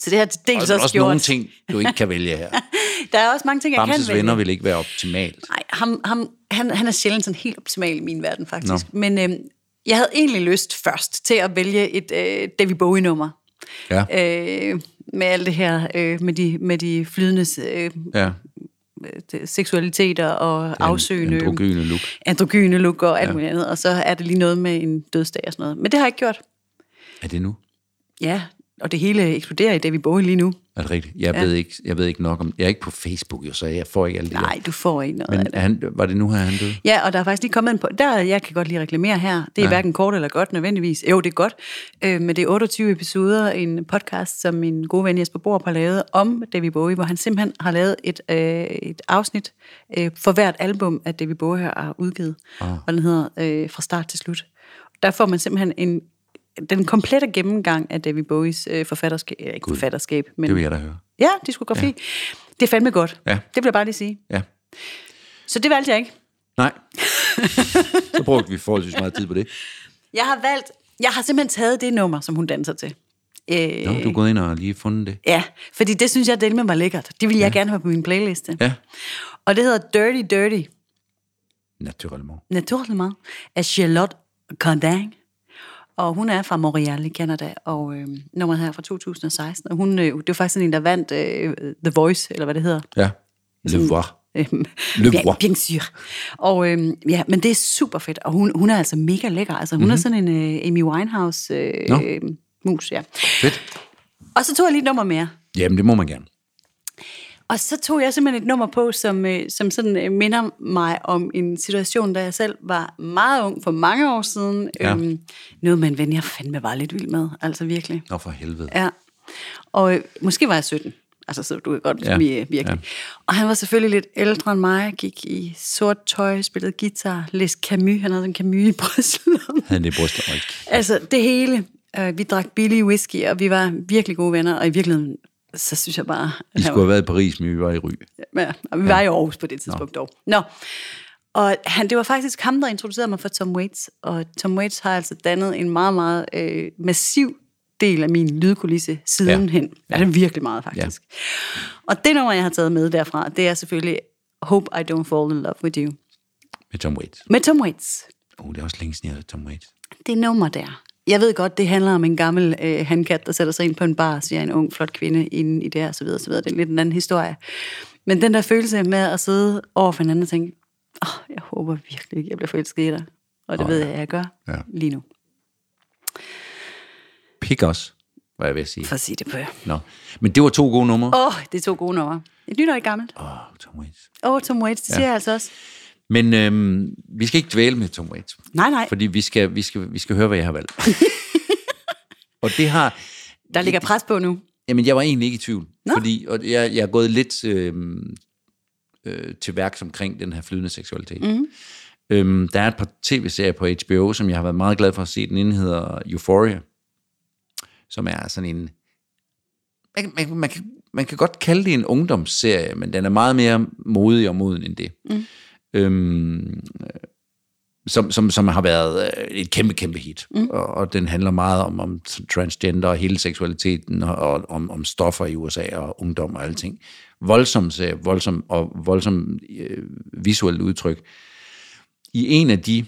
Så det har til dels og også, der er også gjort. nogle ting, du ikke kan vælge her. Der er også mange ting, jeg Bamses kan vælge. venner vil ikke være optimalt. Nej, ham, ham, han, han er sjældent sådan helt optimal i min verden, faktisk. Nå. Men øh, jeg havde egentlig lyst først til at vælge et øh, David Bowie-nummer. Ja, Øh, med alt det her, øh, med, de, med de flydende øh, ja. seksualiteter og afsøgende Androgyne look. androgyne look og alt ja. muligt andet. Og så er det lige noget med en dødsdag og sådan noget. Men det har jeg ikke gjort. Er det nu? Ja, og det hele eksploderer i David Bowie lige nu. Er det rigtigt? Jeg, Ja. ved ikke, jeg ved ikke nok om... Jeg er ikke på Facebook, jo, så jeg får ikke alle de Nej, du får ikke noget der. af Men det. han, var det nu her, han døde? Ja, og der er faktisk lige kommet en på, der jeg kan godt lige reklamere her. Det er ja. hverken kort eller godt nødvendigvis. Jo, det er godt. Øh, men det er 28 episoder, en podcast, som min gode ven Jesper Borup har lavet om David Bowie, hvor han simpelthen har lavet et, øh, et afsnit øh, for hvert album, at David Bowie har udgivet. Ah. Og den hedder øh, Fra start til slut. Der får man simpelthen en den komplette gennemgang af David Bowies øh, forfatterskab, øh, ikke Gud. forfatterskab, men Det vil jeg da høre. ja, diskografi. Ja. Det er fandme godt. Ja. Det vil jeg bare lige sige. Ja. Så det valgte jeg ikke. Nej. så brugte vi forholdsvis meget tid på det. Jeg har valgt, jeg har simpelthen taget det nummer, som hun danser til. Øh, Nå, du er gået ind og lige fundet det. Ja, fordi det synes jeg, det var lækkert. Det vil jeg gerne have på min playliste. Ja. Og det hedder Dirty Dirty, Naturellement. naturligvis, af Charlotte Cardin. Og hun er fra Montreal i Canada, og øh, nummeret her er fra 2016. Og hun, øh, det var faktisk en, der vandt øh, The Voice, eller hvad det hedder. Ja. Le voir. Øhm, Le bien, Bois. bien sûr. Og øhm, ja, men det er super fedt, og hun, hun er altså mega lækker. Altså, hun mm-hmm. er sådan en øh, Amy Winehouse øh, øh, mus, ja. Fedt. Og så tog jeg lige et nummer mere. Jamen, det må man gerne. Og så tog jeg simpelthen et nummer på, som, øh, som sådan øh, minder mig om en situation, da jeg selv var meget ung for mange år siden. Ja. Øhm, noget med en ven, jeg fandme var lidt vild med, altså virkelig. Nå, for helvede. Ja. Og øh, måske var jeg 17, altså så du kan godt Ja, ja. virkelig. ja. Og han var selvfølgelig lidt ældre end mig, gik i sort tøj, spillede guitar, læste Camus, han havde sådan Camus i brystlommen. Han det bryster ikke. Altså det hele. Øh, vi drak billig whisky, og vi var virkelig gode venner, og i virkeligheden, så synes jeg bare... I skulle have været i Paris, men vi var i Ry. Ja, og vi var i Aarhus på det tidspunkt dog. Nå. Og han, det var faktisk ham, der introducerede mig for Tom Waits. Og Tom Waits har altså dannet en meget, meget øh, massiv del af min lydkulisse sidenhen. Ja. Ja, det er virkelig meget, faktisk. Ja. Og det nummer, jeg har taget med derfra, det er selvfølgelig Hope I Don't Fall In Love With You. Med Tom Waits. Med Tom Waits. Oh, det er også længe siden, jeg Tom Waits. Det nummer der. Jeg ved godt, det handler om en gammel øh, handkat, der sætter sig ind på en bar og siger en ung, flot kvinde inde i det her, så videre, så videre. Det er lidt en anden historie. Men den der følelse med at sidde over for hinanden og tænke, oh, jeg håber virkelig ikke, jeg bliver forelsket i dig. Og det oh, ved ja. jeg, jeg gør Ja. lige nu. Pik os, hvad jeg vil sige. For at sige det på jer. Nå. Men det var to gode numre. Åh, oh, det er to gode numre. Et nyt og et gammelt. Åh, oh, Tom Waits. Åh, oh, Tom Waits, det siger jeg altså også. Men øhm, vi skal ikke dvæle med Tom Waits. Nej, nej, Fordi vi skal, vi skal, vi skal høre, hvad jeg har valgt. og det har... der ligger pres på nu. Jamen, jeg var egentlig ikke i tvivl. Nå. Fordi og jeg, jeg er gået lidt øh, øh, til værks omkring den her flydende seksualitet. Mm. Øhm, der er et par tv-serier på HBO, som jeg har været meget glad for at se. Den ene hedder Euphoria, som er sådan en... Man, man, man, kan, man kan godt kalde det en ungdomsserie, men den er meget mere modig og moden end det. Mm. Øhm, som, som, som har været øh, et kæmpe, kæmpe hit. Mm. Og, og den handler meget om, om transgender og hele seksualiteten, og, og om, om stoffer i USA og ungdom og alting. Voldsom serie, voldsom og voldsom øh, visuelt udtryk. I en af de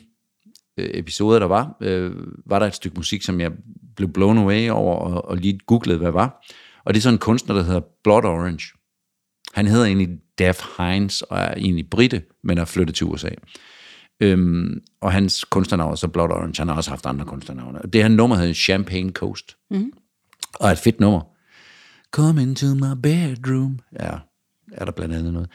øh, episoder, der var, øh, var der et stykke musik, som jeg blev blown away over, og, og lige googlede, hvad var. Og det er sådan en kunstner, der hedder Blood Orange. Han hedder egentlig Dave Hines, og er egentlig britte, men er flyttet til USA. Øhm, og hans kunstnernavn er så Blood Orange. Han har også haft andre kunstnernavne. Det her nummer hedder Champagne Coast. Mm. Og er et fedt nummer. Come into my bedroom. Ja, er der blandt andet noget.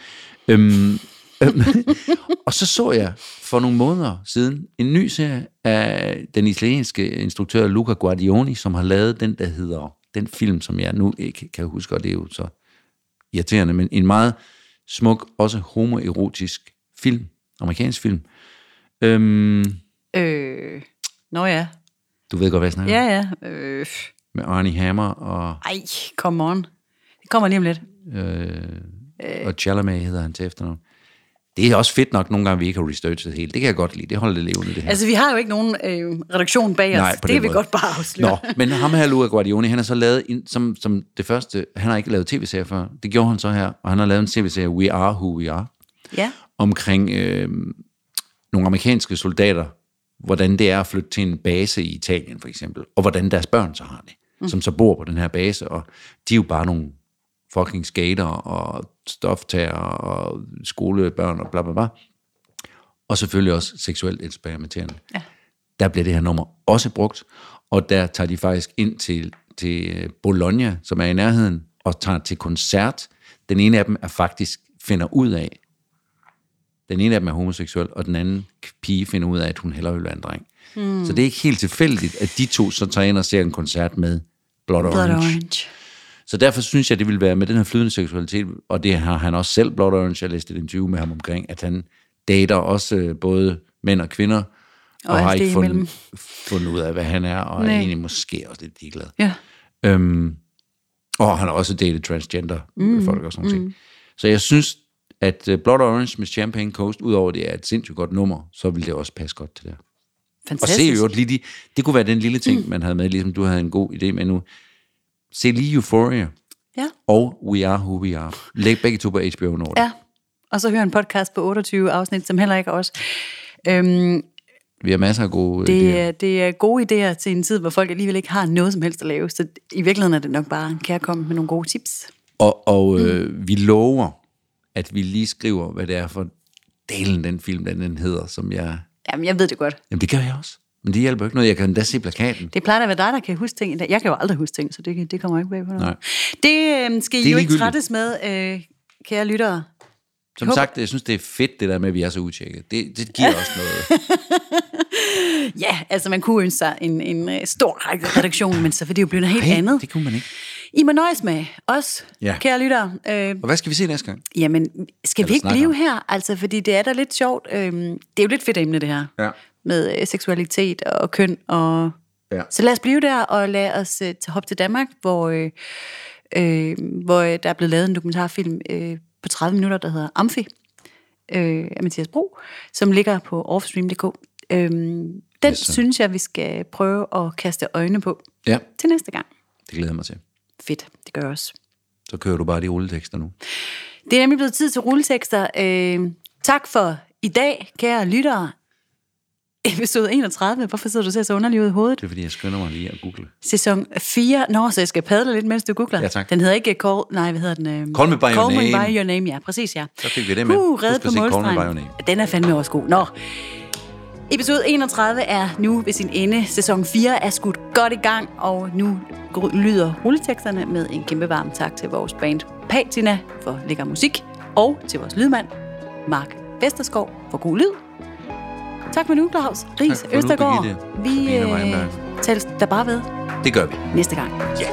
Øhm, øhm, og så så jeg for nogle måneder siden en ny serie af den italienske instruktør Luca Guardioni, som har lavet den, der hedder, den film, som jeg nu ikke kan huske, og det er jo så irriterende, men en meget smuk, også homoerotisk film, amerikansk film. Øhm, Øh, nå ja. du ved godt, hvad jeg snakker. Ja, ja. Øh, Med Arnie Hammer og, ej, come on. Det kommer lige om lidt. øh, og Chalamet hedder han til efternavn. Det er også fedt nok, nogle gange vi ikke har researchet det hele. Det kan jeg godt lide. Det holder det levende, det her. Altså, vi har jo ikke nogen øh, redaktion bag os. Nej, det kan vi godt bare afsløre. Nå, men ham her, Luca Guardioni, han har så lavet, en, som, som det første, han har ikke lavet tv-serier før. Det gjorde han så her, og han har lavet en tv-serie, We Are Who We Are, Ja. omkring øh, nogle amerikanske soldater, hvordan det er at flytte til en base i Italien, for eksempel, og hvordan deres børn så har det, mm. som så bor på den her base, og de er jo bare nogle fucking skater og stoftager og skolebørn og bla bla bla. Og selvfølgelig også seksuelt eksperimenterende. Ja. Der bliver det her nummer også brugt, og der tager de faktisk ind til, til Bologna, som er i nærheden, og tager til koncert. Den ene af dem er faktisk finder ud af, den ene af dem er homoseksuel, og den anden pige finder ud af, at hun hellere vil være en dreng. Mm. Så det er ikke helt tilfældigt, at de to så tager ind og ser en koncert med Blood Orange. Blood Orange. Så derfor synes jeg, det vil være med den her flydende seksualitet, og det har han også selv, Blood Orange, jeg læste et interview med ham omkring, at han dater også øh, både mænd og kvinder, og, Og har ikke det fundet, fundet ud af, hvad han er, og Nej. er egentlig måske også lidt ligeglad. Ja. Øhm, og han har også datet transgender mm, folk og sådan mm. ting. Så jeg synes, at øh, Blood Orange med Champagne Coast, udover det er et sindssygt godt nummer, så vil det også passe godt til det. Og se Fantastisk. jo lige de, det kunne være den lille ting, mm. man havde med, ligesom du havde en god idé med nu. Se lige Euphoria Ja. og We Are Who We Are. Læg begge to på HBO Nordic. ja. Og så hør en podcast på 28 afsnit, som heller ikke er os. Øhm, Vi har masser af gode det, idéer. er, det er gode idéer til en tid, hvor folk alligevel ikke har noget som helst at lave. Så i virkeligheden er det nok bare en kærkomme med nogle gode tips. Og, og øh, vi lover, at vi lige skriver, hvad det er for delen den film, den, den hedder, som jeg... Jamen, jeg ved det godt. Jamen, det gør jeg også. Men det hjælper ikke noget. Jeg kan endda se plakaten. Det plejer at være dig, der kan huske ting. Jeg kan jo aldrig huske ting, så det, det kommer ikke bag på noget. Nej. Det øh, skal I Det er jo ikke trættes med, øh, kære lyttere. Som håber- sagt, jeg synes, det er fedt, det der med, at vi er så udtjekket. Det, det giver også noget. Ja, altså man kunne ønske sig en, en øh, stor redaktion, men så vil det jo blive noget helt Hey, andet. det kunne man ikke. I må nøjes med os, Ja. kære lyttere. Øh, Og hvad skal vi se næste gang? jamen, skal Eller vi ikke blive om. her? Altså, fordi det er da lidt sjovt. Øh, det er jo lidt fedt emne, det her. Ja. Med øh, seksualitet og køn. Og... Ja. Så lad os blive der, og lad os øh, tage hop til Danmark, hvor, øh, øh, hvor øh, der er blevet lavet en dokumentarfilm øh, på 30 minutter, der hedder Amfi, øh, af Mathias Bro, som ligger på offstream.dk. Øh, den Yes, synes jeg, vi skal prøve at kaste øjne på Ja, til næste gang. det glæder jeg mig til. Fedt, det gør jeg også. Så kører du bare de rulletekster nu. Det er nemlig blevet tid til rulletekster. Øh, tak for i dag, kære lyttere. Episode 31. Hvorfor sidder du og ser så underlig ud i hovedet? Det er, fordi jeg skynder mig lige at google. Sæson 4. Nå, så jeg skal padle lidt, mens du googler. Ja, tak. Den hedder ikke Call... Nej, hvad hedder den? Øh, Call Me By Your Call Me Name. By Your Name, ja. Præcis, ja. Så fik vi det med. Uh, reddet på Call målstregen. Your Name. Den er fandme også god. Nå. Episode 31 er nu ved sin ende. Sæson 4 er skudt godt i gang, og nu lyder rulleteksterne med en kæmpe varm tak til vores band Patina for lækker musik, og til vores lydmand, Mark Vesterskov, for god lyd. Tak for nu, Claus. Nu, Østergaard. Vi øh, tales der bare ved Det gør vi. næste gang. Ja.